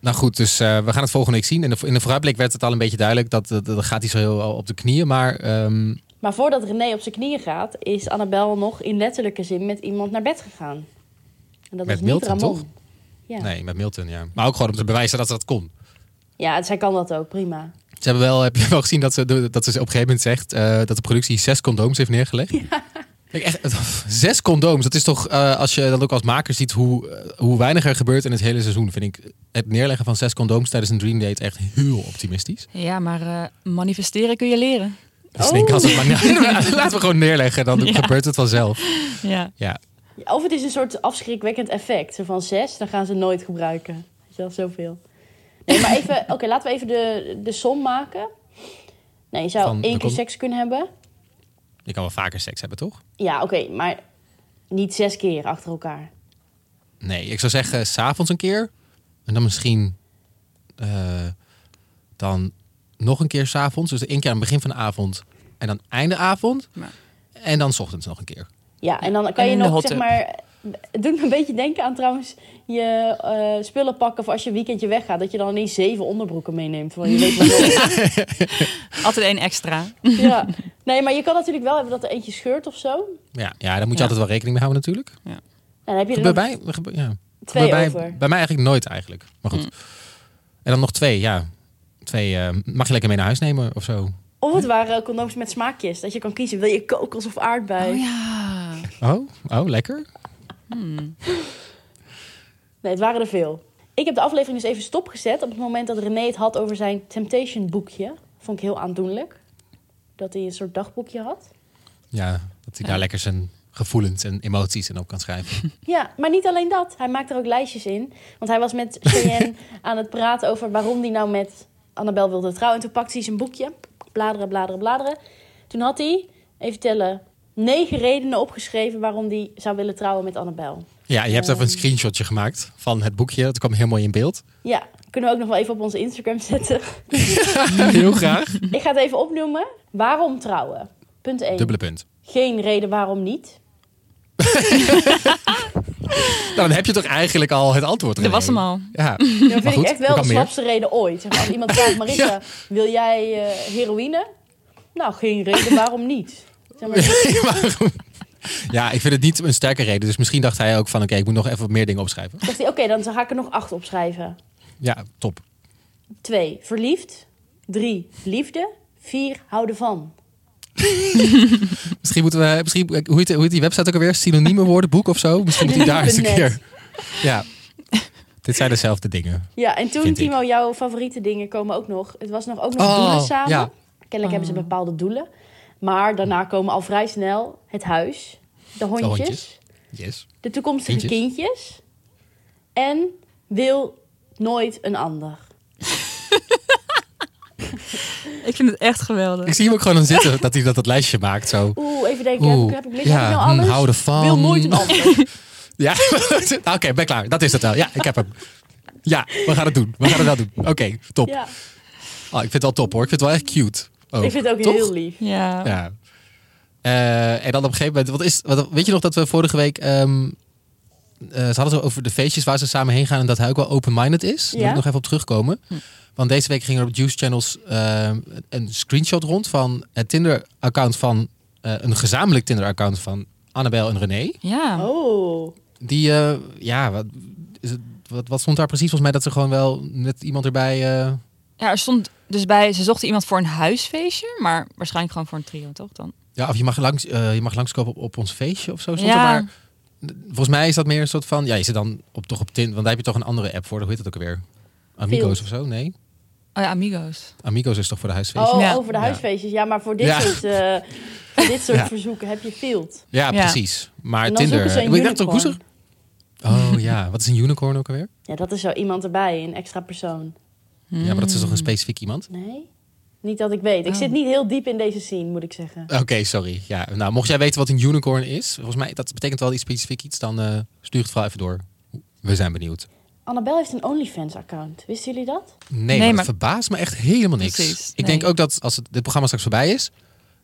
[SPEAKER 1] nou goed, dus eh, we gaan het volgende week zien. In de, in de vooruitblik werd het al een beetje duidelijk... dat dat, dat gaat hij zo heel op de knieën, maar... ehm,
[SPEAKER 2] Maar voordat René op zijn knieën gaat, is Annabel nog in letterlijke zin met iemand naar bed gegaan. En dat
[SPEAKER 1] Met
[SPEAKER 2] was niet
[SPEAKER 1] Milton,
[SPEAKER 2] Ramon.
[SPEAKER 1] toch?
[SPEAKER 2] Ja.
[SPEAKER 1] Nee, met Milton, ja. Maar ook gewoon om te bewijzen dat ze dat kon.
[SPEAKER 2] ja, zij kan dat ook, prima.
[SPEAKER 1] Ze hebben wel, heb je wel gezien dat ze, dat ze op een gegeven moment zegt eh, dat de productie zes condooms heeft neergelegd? Ik echt, zes condooms, dat is toch, eh, als je dan ook als maker ziet hoe, eh, hoe weinig er gebeurt in het hele seizoen, vind ik het neerleggen van zes condooms tijdens een Dream Date echt heel optimistisch.
[SPEAKER 3] Ja, maar eh, manifesteren kun je leren.
[SPEAKER 1] Dus ik denk, als het maar, laten we gewoon neerleggen, dan
[SPEAKER 3] Ja.
[SPEAKER 1] gebeurt het vanzelf.
[SPEAKER 3] Ja.
[SPEAKER 1] Ja.
[SPEAKER 2] Of het is een soort afschrikwekkend effect. Zo van zes, dan gaan ze nooit gebruiken. Weet je wel, zoveel. Nee, maar even... Oké, laten we even de, de som maken. Nee, je zou
[SPEAKER 1] Van,
[SPEAKER 2] één
[SPEAKER 1] er
[SPEAKER 2] keer seks kunnen hebben.
[SPEAKER 1] Je kan wel vaker seks hebben, toch?
[SPEAKER 2] Ja, oké, maar niet zes keer achter elkaar.
[SPEAKER 1] Nee, ik zou zeggen s'avonds een keer. En dan misschien eh, dan nog een keer s'avonds. Dus één keer aan het begin van de avond. En dan einde avond.
[SPEAKER 3] Ja.
[SPEAKER 1] En dan 's ochtends nog een keer.
[SPEAKER 2] Ja, en dan kan
[SPEAKER 3] En
[SPEAKER 2] je nog, zeg maar... Het doet me een beetje denken aan trouwens je eh, spullen pakken voor als je een weekendje weggaat. Dat je dan ineens zeven onderbroeken meeneemt. Want je weet.
[SPEAKER 3] Altijd één extra.
[SPEAKER 2] ja. Nee, maar je kan natuurlijk wel hebben dat er eentje scheurt of zo.
[SPEAKER 1] Ja, ja daar moet je
[SPEAKER 3] Ja.
[SPEAKER 1] altijd wel rekening mee houden natuurlijk.
[SPEAKER 2] En dan heb je er nog
[SPEAKER 1] bij, ja.
[SPEAKER 2] twee
[SPEAKER 1] Gebeurt bij,
[SPEAKER 2] over.
[SPEAKER 1] bij mij eigenlijk nooit eigenlijk. Maar goed.
[SPEAKER 3] Mm.
[SPEAKER 1] En dan nog twee, ja. Twee eh, mag je lekker mee naar huis nemen of zo.
[SPEAKER 2] Of het waren condooms met smaakjes. Dat je kan kiezen, wil je kokos of aardbei?
[SPEAKER 3] Oh ja.
[SPEAKER 1] Oh, oh lekker.
[SPEAKER 2] Nee, het waren er veel. Ik heb de aflevering dus even stopgezet op het moment dat René het had over zijn Temptation boekje. Vond ik heel aandoenlijk. Dat hij een soort dagboekje had.
[SPEAKER 1] Ja, dat hij
[SPEAKER 3] Ja.
[SPEAKER 1] daar lekker zijn gevoelens en emoties in op kan schrijven.
[SPEAKER 2] Ja, maar niet alleen dat. Hij maakt er ook lijstjes in. Want hij was met Cheyenne aan het praten over waarom hij nou met Annabel wilde trouwen. En toen pakte hij zijn boekje. Bladeren, bladeren, bladeren. Toen had hij, even tellen, negen redenen opgeschreven waarom hij zou willen trouwen met Annabel.
[SPEAKER 1] Ja, je hebt even een
[SPEAKER 2] Ehm.
[SPEAKER 1] screenshotje gemaakt van het boekje. Dat kwam heel mooi in beeld.
[SPEAKER 2] Ja, kunnen we ook nog wel even op onze Instagram zetten.
[SPEAKER 1] heel graag.
[SPEAKER 2] Ik ga het even opnoemen. Waarom trouwen? Punt 1.
[SPEAKER 1] Dubbele punt.
[SPEAKER 2] Geen reden waarom niet.
[SPEAKER 1] Nou, dan heb je toch eigenlijk al het antwoord.
[SPEAKER 3] Dat was hem al.
[SPEAKER 1] Ja,
[SPEAKER 2] Dat vind
[SPEAKER 1] goed,
[SPEAKER 2] ik echt wel de
[SPEAKER 1] meer.
[SPEAKER 2] slapste reden ooit. Zeg maar, als iemand vraagt, Marissa, wil jij eh, heroïne? Nou, geen reden waarom niet. Zeg maar,
[SPEAKER 1] Waarom? Ja, ik vind het niet een sterke reden. Dus misschien dacht hij ook van... oké, ik moet nog even wat meer dingen opschrijven.
[SPEAKER 2] dacht hij, oké, dan ga ik er nog acht opschrijven.
[SPEAKER 1] Ja, top.
[SPEAKER 2] Twee, verliefd. Drie, liefde. Vier, houden van.
[SPEAKER 1] Misschien moeten we... Misschien, hoe, heet, hoe heet die website ook alweer? Synonieme woordenboek of zo? Misschien moet hij daar eens een keer... Ja. Dit zijn dezelfde dingen.
[SPEAKER 2] Ja, en toen,
[SPEAKER 1] ik.
[SPEAKER 2] Timo, jouw favoriete dingen komen ook nog. Het was nog ook nog
[SPEAKER 1] Oh,
[SPEAKER 2] doelen samen.
[SPEAKER 1] ja.
[SPEAKER 2] Kennelijk hebben ze bepaalde doelen. Maar daarna komen al vrij snel het huis, de hondjes,
[SPEAKER 1] hondjes. Yes.
[SPEAKER 2] de toekomstige
[SPEAKER 1] Kindjes.
[SPEAKER 2] kindjes. en wil nooit een ander.
[SPEAKER 3] Ik vind het echt geweldig.
[SPEAKER 1] Ik zie hem ook gewoon aan zitten dat hij dat, dat lijstje maakt. Zo.
[SPEAKER 2] Oeh, even denken, heb ik,
[SPEAKER 1] Oeh,
[SPEAKER 2] heb ik, heb ik nou
[SPEAKER 1] ja,
[SPEAKER 2] alles?
[SPEAKER 1] hm, houden van.
[SPEAKER 2] Wil nooit een ander.
[SPEAKER 1] Ja, Nou, oké, ben klaar. Dat is het wel. Ja, ik heb hem. Ja, we gaan het doen. We gaan het wel doen. Oké, top.
[SPEAKER 2] ja,
[SPEAKER 1] Oh, ik vind het wel top hoor. Ik vind het wel echt cute. ook.
[SPEAKER 2] ik vind het ook
[SPEAKER 1] Toch?
[SPEAKER 2] heel lief.
[SPEAKER 3] Ja.
[SPEAKER 1] Ja. Eh, en dan op een gegeven moment, wat is, wat, weet je nog dat we vorige week, ehm, eh, ze hadden het over de feestjes waar ze samen heen gaan en dat hij ook wel open-minded is. Daar wil ik nog even op terugkomen.
[SPEAKER 3] Hm.
[SPEAKER 1] Want deze week ging er op Juice Channels ehm, een screenshot rond van het Tinder-account van, eh, een gezamenlijk Tinder-account van Annabel en René.
[SPEAKER 3] Ja.
[SPEAKER 2] Oh,
[SPEAKER 1] Die, eh, ja, wat, is het, wat, wat stond daar precies? Volgens mij dat ze gewoon wel met iemand erbij... eh,
[SPEAKER 3] ja, er stond dus bij, ze zochten iemand voor een huisfeestje, maar waarschijnlijk gewoon voor een trio, toch dan?
[SPEAKER 1] ja, of je mag, langs, eh, je mag langskomen op, op ons feestje of zo. Stond er
[SPEAKER 3] Ja.
[SPEAKER 1] maar, volgens mij is dat meer een soort van... Ja, je zit dan op, toch op Tinder, want daar heb je toch een andere app voor. Hoe heet dat ook alweer? Amigos
[SPEAKER 2] Field.
[SPEAKER 1] of zo? Nee?
[SPEAKER 3] Oh ja, Amigos.
[SPEAKER 1] Amigos is toch voor de huisfeestje?
[SPEAKER 2] oh
[SPEAKER 3] Ja.
[SPEAKER 2] over de huisfeestjes. Ja, maar voor dit
[SPEAKER 1] Ja.
[SPEAKER 2] soort, eh, voor dit soort
[SPEAKER 1] Ja.
[SPEAKER 2] verzoeken heb je Field.
[SPEAKER 1] Ja,
[SPEAKER 3] Ja.
[SPEAKER 1] precies. Maar
[SPEAKER 2] En dan
[SPEAKER 1] Tinder...
[SPEAKER 2] zoeken ze een
[SPEAKER 1] ik dacht ook, hoe Oh ja, wat is een unicorn ook alweer?
[SPEAKER 2] Ja, dat is zo iemand erbij, een extra persoon.
[SPEAKER 1] Ja, maar dat is toch een specifiek iemand?
[SPEAKER 2] Nee? Niet dat ik weet. Ik
[SPEAKER 3] Oh.
[SPEAKER 2] zit niet heel diep in deze scene, moet ik zeggen.
[SPEAKER 1] Oké, sorry. Ja, nou, mocht jij weten wat een unicorn is, volgens mij dat betekent wel iets specifiek iets, dan eh, stuur het vooral even door. We zijn benieuwd.
[SPEAKER 2] Annabel heeft een OnlyFans-account. Wisten jullie dat?
[SPEAKER 1] Nee,
[SPEAKER 3] Nee,
[SPEAKER 1] maar,
[SPEAKER 3] maar-
[SPEAKER 1] dat verbaast me echt helemaal niks.
[SPEAKER 3] Precies,
[SPEAKER 1] Ik
[SPEAKER 3] nee.
[SPEAKER 1] denk ook dat als het, dit programma straks voorbij is,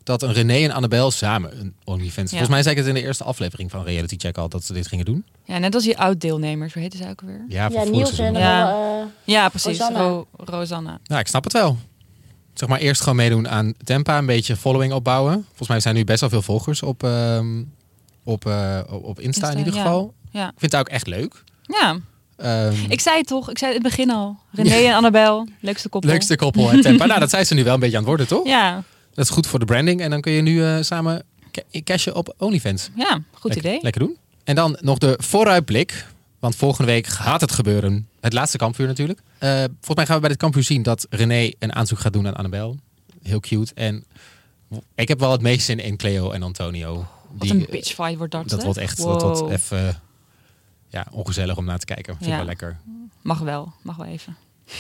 [SPEAKER 1] dat een René en Annabel samen een OnlyFans.
[SPEAKER 3] Ja.
[SPEAKER 1] Volgens mij zei ik het in de eerste aflevering van Reality Check al dat ze dit gingen doen.
[SPEAKER 3] Ja, net als die oud-deelnemers, hoe heette ze ook alweer?
[SPEAKER 1] Ja,
[SPEAKER 2] Ja, Niels en
[SPEAKER 1] seizoen.
[SPEAKER 3] Ja.
[SPEAKER 2] eh,
[SPEAKER 3] Ja, precies.
[SPEAKER 2] Rosanna.
[SPEAKER 3] Ro- Rosanna.
[SPEAKER 1] Nou, ik snap het wel. Zeg maar eerst gewoon meedoen aan Tempa, een beetje following opbouwen. Volgens mij zijn nu best wel veel volgers op, ehm, op, eh, op- Insta,
[SPEAKER 3] Insta,
[SPEAKER 1] in ieder
[SPEAKER 3] ja.
[SPEAKER 1] geval.
[SPEAKER 3] Ja.
[SPEAKER 1] Ik vind het ook echt leuk.
[SPEAKER 3] Ja,
[SPEAKER 1] Ehm,
[SPEAKER 3] ik zei het toch. Ik zei het in het begin al. René en Annabel, leukste koppel.
[SPEAKER 1] leukste koppel en Tempa. nou, dat zijn ze nu wel een beetje aan het worden, toch?
[SPEAKER 3] Ja,
[SPEAKER 1] Dat is goed voor de branding. En dan kun je nu eh, samen ca- cashen op OnlyFans.
[SPEAKER 3] ja, goed idee.
[SPEAKER 1] Lekker doen. En dan nog de vooruitblik. Want volgende week gaat het gebeuren. Het laatste kampvuur natuurlijk. Eh, volgens mij gaan we bij dit kampvuur zien dat René een aanzoek gaat doen aan Annabel. Heel cute. En ik heb wel het meest zin in Cleo en Antonio. Die,
[SPEAKER 3] een
[SPEAKER 1] eh,
[SPEAKER 3] bitch fight wordt dat.
[SPEAKER 1] Dat wordt echt dat wordt
[SPEAKER 3] Wow.
[SPEAKER 1] even ja, ongezellig om naar te kijken. Vind ik
[SPEAKER 3] Ja.
[SPEAKER 1] wel lekker.
[SPEAKER 3] Mag wel, mag wel even.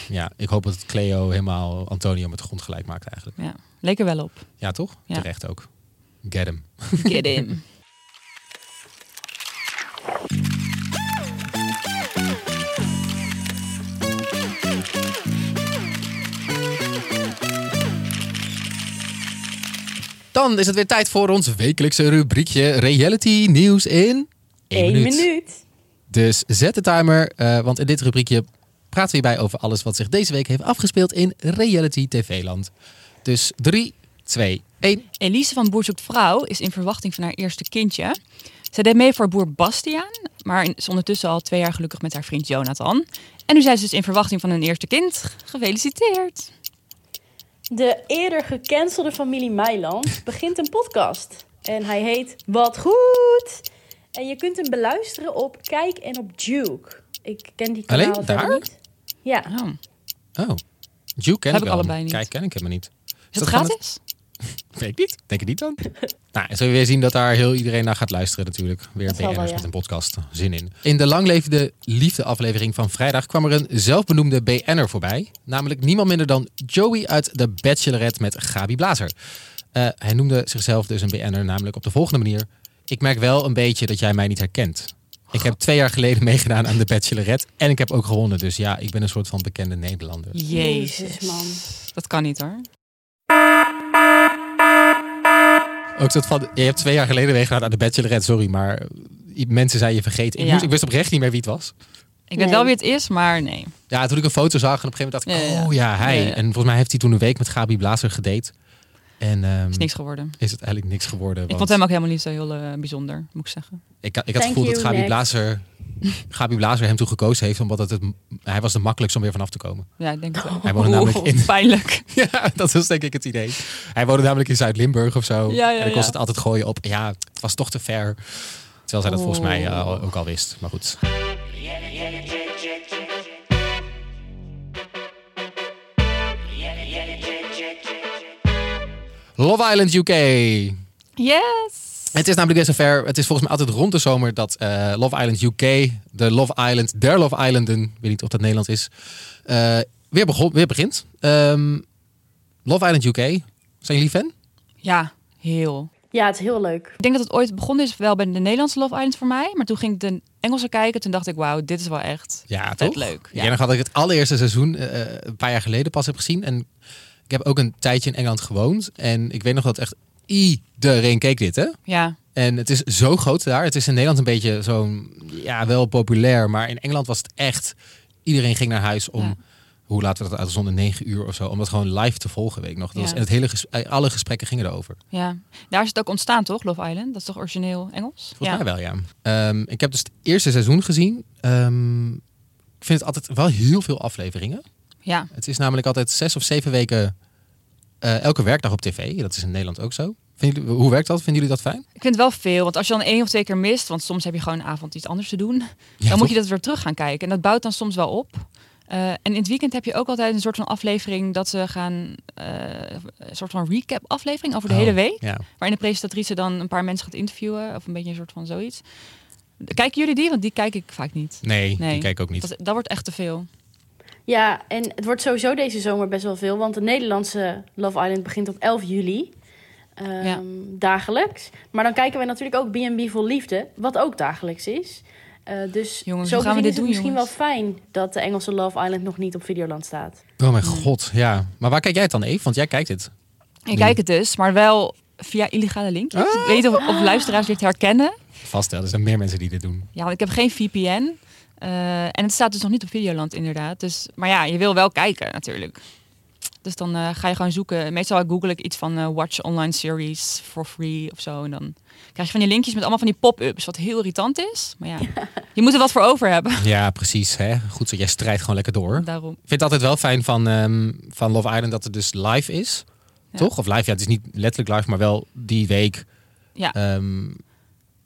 [SPEAKER 1] Ja, ik hoop dat Cleo helemaal Antonio met de grond gelijk maakt eigenlijk.
[SPEAKER 3] Ja, leek er wel op.
[SPEAKER 1] Ja, toch?
[SPEAKER 3] Ja.
[SPEAKER 1] Terecht ook. Get him.
[SPEAKER 3] Get in.
[SPEAKER 1] Dan is het weer tijd voor ons wekelijkse rubriekje Reality Nieuws in één
[SPEAKER 2] Eén
[SPEAKER 1] minuut.
[SPEAKER 2] minuut.
[SPEAKER 1] Dus zet de timer, eh, want in dit rubriekje praten we hierbij over alles wat zich deze week heeft afgespeeld in reality TV-land. Dus 3, 2, 1.
[SPEAKER 3] Elise van Boer zoekt vrouw is in verwachting van haar eerste kindje. Zij deed mee voor boer Bastiaan, maar is ondertussen al twee jaar gelukkig met haar vriend Jonathan. En nu zijn ze dus in verwachting van een eerste kind. Gefeliciteerd!
[SPEAKER 2] De eerder gecancelde familie Meiland begint een podcast. En hij heet Wat Goed. En je kunt hem beluisteren op Kijk en op Duke. Ik ken die
[SPEAKER 1] Alleen
[SPEAKER 2] kanalen verder
[SPEAKER 1] daar?
[SPEAKER 2] niet. Ja.
[SPEAKER 3] Oh,
[SPEAKER 1] Oh, Juke ken
[SPEAKER 3] Heb
[SPEAKER 1] ik
[SPEAKER 3] allebei niet.
[SPEAKER 1] Kijk, ken ik helemaal niet.
[SPEAKER 3] is het
[SPEAKER 1] dat gewoon
[SPEAKER 3] gratis?
[SPEAKER 1] Weet ik niet. Denk het niet dan. nou, en zul je weer zien dat daar heel iedereen naar gaat luisteren natuurlijk. Weer
[SPEAKER 2] wel,
[SPEAKER 1] BN'ers
[SPEAKER 2] ja.
[SPEAKER 1] met een podcast. Zin in. In de langlevende liefde aflevering van vrijdag kwam er een zelfbenoemde BN'er voorbij. Namelijk niemand minder dan Joey uit The Bachelorette met Gabi Blazer. Eh, hij noemde zichzelf dus een BN'er namelijk op de volgende manier. Ik merk wel een beetje dat jij mij niet herkent. Ik heb twee jaar geleden meegedaan aan The Bachelorette en ik heb ook gewonnen. Dus ja, ik ben een soort van bekende Nederlander.
[SPEAKER 3] Jezus,
[SPEAKER 2] man.
[SPEAKER 3] Dat kan niet hoor.
[SPEAKER 1] Ook soort van, je hebt twee jaar geleden meegedaan aan de Bachelorette, sorry, maar mensen zijn je vergeten. Ik,
[SPEAKER 3] Ja.
[SPEAKER 1] moest, ik wist oprecht niet meer wie het was.
[SPEAKER 3] Ik weet
[SPEAKER 2] Nee.
[SPEAKER 3] wel wie het is, maar nee.
[SPEAKER 1] Ja, toen ik een foto zag en op een gegeven moment dacht ik,
[SPEAKER 3] Ja, ja.
[SPEAKER 1] oh ja, hij.
[SPEAKER 3] Ja, ja.
[SPEAKER 1] En volgens mij heeft hij toen een week met Gabi Blazer gedate. En ehm,
[SPEAKER 3] Is niks geworden.
[SPEAKER 1] is het eigenlijk niks geworden.
[SPEAKER 3] Ik
[SPEAKER 1] want
[SPEAKER 3] vond hem ook helemaal niet zo heel eh, bijzonder, moet ik zeggen.
[SPEAKER 1] ik, had- ik had het gevoel dat Gabi
[SPEAKER 2] next.
[SPEAKER 1] Blazer, Gabi Blazer hem toen gekozen heeft, omdat het, het, hij was de makkelijkst om weer vanaf te komen.
[SPEAKER 3] Ja, ik denk het wel.
[SPEAKER 1] Hij woonde namelijk in...
[SPEAKER 3] Pijnlijk.
[SPEAKER 1] Ja, dat was denk ik het idee. Hij woonde namelijk in Zuid-Limburg of zo.
[SPEAKER 3] Ja, ja,
[SPEAKER 1] en ik kon
[SPEAKER 3] ja.
[SPEAKER 1] het altijd gooien op, ja, het was toch te ver. Terwijl zij dat volgens mij eh, ook al wist. Maar goed. Love Island UK.
[SPEAKER 3] Yes!
[SPEAKER 1] Het is namelijk best zover. Het is volgens mij altijd rond de zomer dat eh, Love Island UK, de Love Island, der Love Islanden, ik weet niet of dat Nederlands is, eh, weer, begon, weer begint. Ehm, Love Island UK, zijn jullie fan?
[SPEAKER 3] Ja, heel.
[SPEAKER 2] Ja, het is heel leuk.
[SPEAKER 3] Ik denk dat het ooit begonnen is wel bij de Nederlandse Love Island voor mij. Maar toen ging ik de Engelse kijken. Toen dacht ik, wauw, dit is wel echt
[SPEAKER 1] Ja,
[SPEAKER 3] vet
[SPEAKER 1] toch?
[SPEAKER 3] leuk.
[SPEAKER 1] Ja.
[SPEAKER 3] Ja.
[SPEAKER 1] nog had ik het allereerste seizoen eh, een paar jaar geleden pas heb gezien. En ik heb ook een tijdje in Engeland gewoond. En ik weet nog dat echt iedereen keek dit, hè?
[SPEAKER 3] ja,
[SPEAKER 1] En het is zo groot daar. Het is in Nederland een beetje zo'n, ja, wel populair. Maar in Engeland was het echt, iedereen ging naar huis om,
[SPEAKER 3] Ja.
[SPEAKER 1] hoe laten we dat uitzonden, negen uur of zo. Om dat gewoon live te volgen, weet ik nog. Dat
[SPEAKER 3] Ja.
[SPEAKER 1] was, en het hele ges- eh, alle gesprekken gingen erover.
[SPEAKER 3] ja. Daar is het ook ontstaan, toch? Love Island. Dat is toch origineel Engels?
[SPEAKER 1] Volgens
[SPEAKER 3] ja.
[SPEAKER 1] mij wel, ja. Ehm, ik heb dus het eerste seizoen gezien. Ehm, ik vind het altijd wel heel veel afleveringen.
[SPEAKER 3] Ja.
[SPEAKER 1] Het is namelijk altijd zes of zeven weken eh, elke werkdag op tv. Dat is in Nederland ook zo. Jullie, hoe werkt dat? Vinden jullie dat fijn?
[SPEAKER 3] Ik vind het wel veel. Want als je dan één of twee keer mist, want soms heb je gewoon een avond iets anders te doen.
[SPEAKER 1] Ja,
[SPEAKER 3] dan
[SPEAKER 1] toch?
[SPEAKER 3] moet je dat weer terug gaan kijken. En dat bouwt dan soms wel op. Eh, en in het weekend heb je ook altijd een soort van aflevering dat ze gaan, eh, een soort van recap aflevering over de
[SPEAKER 1] Oh,
[SPEAKER 3] hele week.
[SPEAKER 1] Ja.
[SPEAKER 3] Waarin de presentatrice dan een paar mensen gaat interviewen. Of een beetje een soort van zoiets. Kijken jullie die? Want die kijk ik vaak niet.
[SPEAKER 1] Nee,
[SPEAKER 3] Nee.
[SPEAKER 1] die kijk ik ook niet.
[SPEAKER 3] Dat, dat wordt echt te veel.
[SPEAKER 2] Ja, en het wordt sowieso deze zomer best wel veel. Want de Nederlandse Love Island begint op 11 juli. Ehm,
[SPEAKER 3] Ja.
[SPEAKER 2] Dagelijks. Maar dan kijken we natuurlijk ook B&B Vol Liefde. Wat ook dagelijks is. Eh, dus
[SPEAKER 3] Jongens,
[SPEAKER 2] zo
[SPEAKER 3] gaan we dit
[SPEAKER 2] is het
[SPEAKER 3] doen,
[SPEAKER 2] misschien
[SPEAKER 3] jongens?
[SPEAKER 2] wel fijn dat de Engelse Love Island nog niet op Videoland staat.
[SPEAKER 1] Oh mijn god, ja. Maar waar kijk jij het dan, Eve? Want jij kijkt dit.
[SPEAKER 3] Ik kijk het dus, maar wel via illegale linkjes. Ik weet of luisteraars dit herkennen.
[SPEAKER 1] Vast wel, er zijn meer mensen die dit doen.
[SPEAKER 3] Ja, want ik heb geen VPN. Eh, en het staat dus nog niet op Videoland inderdaad. Dus, maar ja, je wil wel kijken natuurlijk. Dus dan eh, ga je gewoon zoeken. Meestal google ik iets van eh, watch online series for free of zo. En dan krijg je van die linkjes met allemaal van die pop-ups. Wat heel irritant is. Maar ja, je moet er wat voor over hebben.
[SPEAKER 1] Ja, precies. Hè? Goed zo, jij strijdt gewoon lekker door.
[SPEAKER 3] Daarom.
[SPEAKER 1] Ik vind het altijd wel fijn van, ehm, van Love Island dat het dus live is.
[SPEAKER 3] Ja.
[SPEAKER 1] Toch? Of live, ja, het is niet letterlijk live, maar wel die week.
[SPEAKER 3] Ja.
[SPEAKER 1] Ehm,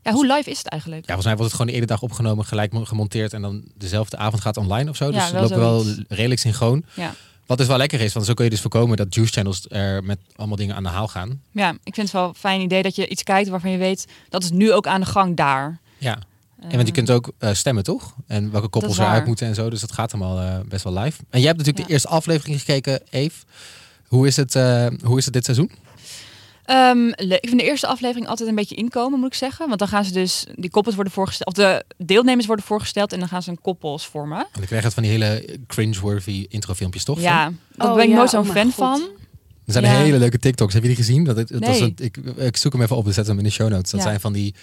[SPEAKER 3] Ja, hoe live is het eigenlijk?
[SPEAKER 1] ja, volgens mij wordt het gewoon de ene dag opgenomen, gelijk mo- gemonteerd en dan dezelfde avond gaat online of zo.
[SPEAKER 3] Ja,
[SPEAKER 1] dus het loopt wel redelijk synchroon.
[SPEAKER 3] Ja.
[SPEAKER 1] Wat dus wel lekker is, want zo kun je dus voorkomen dat juice channels er met allemaal dingen aan de haal gaan.
[SPEAKER 3] Ja, ik vind het wel een fijn idee dat je iets kijkt waarvan je weet dat is nu ook aan de gang daar.
[SPEAKER 1] Ja. En want je kunt ook eh, stemmen, toch? En welke koppels eruit moeten en zo. Dus dat gaat allemaal eh, best wel live. En jij hebt natuurlijk
[SPEAKER 3] Ja.
[SPEAKER 1] de eerste aflevering gekeken, Eve. Hoe is het, eh, hoe is het dit seizoen?
[SPEAKER 3] Ehm, ik vind de eerste aflevering altijd een beetje inkomen, moet ik zeggen. Want dan gaan ze dus, die koppels worden voorgesteld, of de deelnemers worden voorgesteld en dan gaan ze een koppels vormen.
[SPEAKER 1] Want ik krijg het van die hele cringe-worthy introfilmpjes, toch?
[SPEAKER 3] Ja, daar
[SPEAKER 2] Oh,
[SPEAKER 3] ben ik
[SPEAKER 2] ja,
[SPEAKER 3] nooit zo'n
[SPEAKER 2] oh
[SPEAKER 3] fan
[SPEAKER 2] God.
[SPEAKER 3] van.
[SPEAKER 1] Er zijn
[SPEAKER 3] Ja.
[SPEAKER 1] hele leuke TikToks. Heb je die gezien? Dat, het, dat was
[SPEAKER 3] Nee.
[SPEAKER 1] een, ik, ik zoek hem even op. We zetten hem in de show notes. Dat
[SPEAKER 3] Ja.
[SPEAKER 1] zijn van die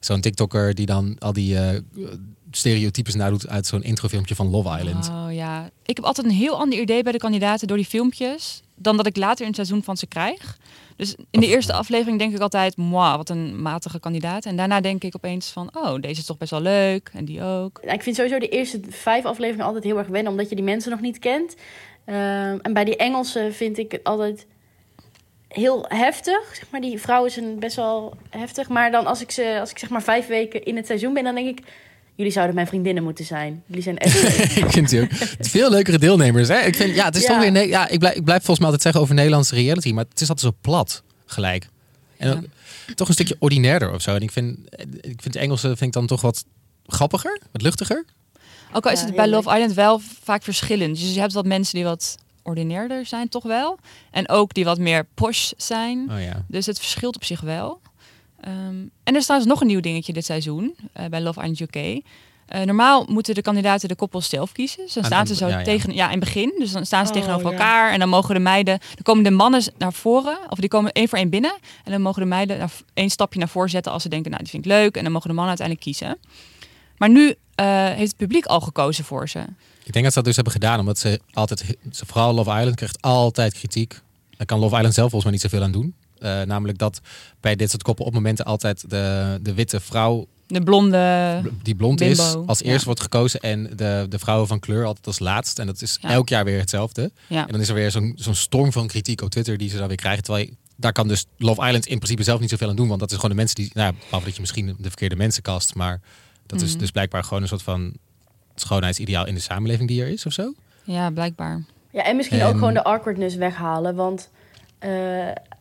[SPEAKER 1] zo'n TikToker die dan al die eh, stereotypes nadoet uit zo'n introfilmpje van Love Island.
[SPEAKER 3] Oh ja, ik heb altijd een heel ander idee bij de kandidaten door die filmpjes dan dat ik later in het seizoen van ze krijg. Dus in de eerste aflevering denk ik altijd, moi, wat een matige kandidaat. En daarna denk ik opeens van, oh, deze is toch best wel leuk en die ook.
[SPEAKER 2] Nou, ik vind sowieso de eerste vijf afleveringen altijd heel erg wennen, omdat je die mensen nog niet kent. Ehm, en bij die Engelsen vind ik het altijd heel heftig. Zeg maar, die vrouw is een best wel heftig. Maar dan als ik, ze, als ik zeg maar vijf weken in het seizoen ben, dan denk ik... Jullie zouden mijn vriendinnen moeten zijn. Jullie zijn echt
[SPEAKER 1] ik vind die ook veel leukere deelnemers. Hè? Ik vind, ja, het is
[SPEAKER 2] Ja.
[SPEAKER 1] toch weer. Ja, ik blijf, ik blijf volgens mij altijd zeggen over Nederlandse reality, maar het is altijd zo plat gelijk. En
[SPEAKER 3] Ja.
[SPEAKER 1] ook toch een stukje ordinairder of zo. En ik vind, ik vind de Engelse vind ik dan toch wat grappiger, wat luchtiger.
[SPEAKER 3] Ook al is
[SPEAKER 2] Ja,
[SPEAKER 3] het bij Love
[SPEAKER 2] leuk.
[SPEAKER 3] Island wel vaak verschillend. Dus je hebt wat mensen die wat ordinairder zijn, toch wel. En ook die wat meer posh zijn.
[SPEAKER 1] Oh ja.
[SPEAKER 3] Dus het verschilt op zich wel. Ehm, en er is trouwens nog een nieuw dingetje dit seizoen eh, bij Love Island UK. Eh, normaal moeten de kandidaten de koppels zelf kiezen. Dus dan
[SPEAKER 1] Aan-
[SPEAKER 3] staan
[SPEAKER 1] aan-
[SPEAKER 3] ze zo
[SPEAKER 1] ja, ja.
[SPEAKER 3] tegen, ja, in het begin. Dus dan staan ze
[SPEAKER 2] Oh,
[SPEAKER 3] tegenover
[SPEAKER 2] ja.
[SPEAKER 3] elkaar en dan mogen de meiden, dan komen de mannen naar voren, of die komen één voor één binnen. En dan mogen de meiden naar, één stapje naar voren zetten als ze denken, nou, die vind ik leuk. En dan mogen de mannen uiteindelijk kiezen. Maar nu eh, heeft het publiek al gekozen voor ze.
[SPEAKER 1] Ik denk dat ze dat dus hebben gedaan, omdat ze altijd, ze, vooral Love Island krijgt altijd kritiek. Daar kan Love Island zelf volgens mij niet zoveel aan doen. Eh, namelijk dat bij dit soort koppen op momenten altijd de, de witte vrouw
[SPEAKER 3] De blonde.
[SPEAKER 1] die blond is, als eerst
[SPEAKER 3] ja.
[SPEAKER 1] wordt gekozen en de, de vrouwen van kleur altijd als laatst. En dat is
[SPEAKER 3] Ja.
[SPEAKER 1] elk jaar weer hetzelfde.
[SPEAKER 3] Ja.
[SPEAKER 1] En dan is er weer zo'n zo'n storm van kritiek op Twitter die ze dan weer krijgen. Terwijl je- daar kan dus Love Island in principe zelf niet zoveel aan doen. Want dat is gewoon de mensen die, nou, ja, behalve dat je misschien de verkeerde mensen kast. Maar dat is
[SPEAKER 3] Mhm.
[SPEAKER 1] dus blijkbaar gewoon een soort van schoonheidsideaal in de samenleving die er is of zo.
[SPEAKER 3] ja, blijkbaar.
[SPEAKER 2] Ja, en misschien
[SPEAKER 1] En-
[SPEAKER 2] ook gewoon de awkwardness weghalen. Want eh,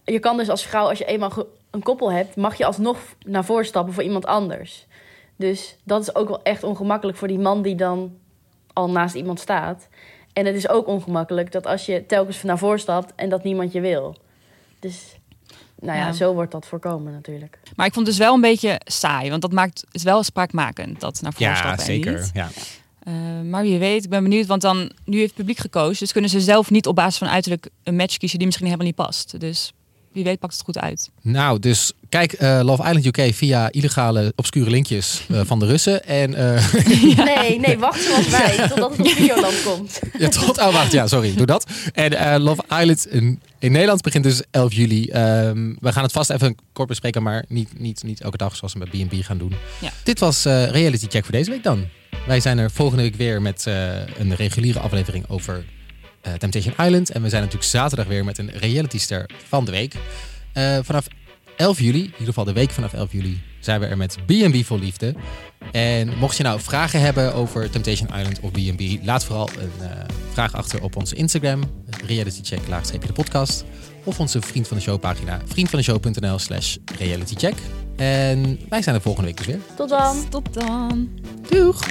[SPEAKER 2] je kan dus als vrouw, als je eenmaal een koppel hebt, mag je alsnog naar voren stappen voor iemand anders. Dus dat is ook wel echt ongemakkelijk voor die man die dan al naast iemand staat. En het is ook ongemakkelijk dat als je telkens naar voren stapt en dat niemand je wil. Dus nou ja,
[SPEAKER 3] Ja.
[SPEAKER 2] zo wordt dat voorkomen natuurlijk.
[SPEAKER 3] Maar ik vond het dus wel een beetje saai, want dat maakt is wel spraakmakend dat naar voren stappen en niet.
[SPEAKER 1] Ja.
[SPEAKER 3] Eh, maar wie weet, ik ben benieuwd, want dan nu heeft het publiek gekozen, dus kunnen ze zelf niet op basis van uiterlijk een match kiezen die misschien helemaal niet past. Dus wie weet pakt het goed uit.
[SPEAKER 1] Nou, dus kijk eh, Love Island UK via illegale obscure linkjes eh, van de Russen. En eh,
[SPEAKER 2] Nee, nee, wacht zoals wij, totdat het op Videoland komt.
[SPEAKER 1] Ja, tot, oh, wacht, ja, sorry, doe dat. En eh, Love Island in, in Nederland begint dus 11 juli. Ehm, we gaan het vast even kort bespreken, maar niet, niet, niet elke dag zoals we met B&B gaan doen.
[SPEAKER 3] Ja.
[SPEAKER 1] Dit was eh, Reality Check voor deze week dan. Wij zijn er volgende week weer met eh, een reguliere aflevering over eh, Temptation Island. En we zijn natuurlijk zaterdag weer met een reality ster van de week. Eh, vanaf 11 juli, in ieder geval de week vanaf 11 juli, zijn we er met B&B voor Liefde. En mocht je nou vragen hebben over Temptation Island of B&B, laat vooral een eh, vraag achter op onze Instagram, realitycheck, laagstreepje de podcast. Of onze Vriend van de Show pagina, vriendvandeshow.nl slash realitycheck. En wij zijn er volgende week dus weer.
[SPEAKER 2] Tot dan!
[SPEAKER 3] Tot dan!
[SPEAKER 1] Doeg!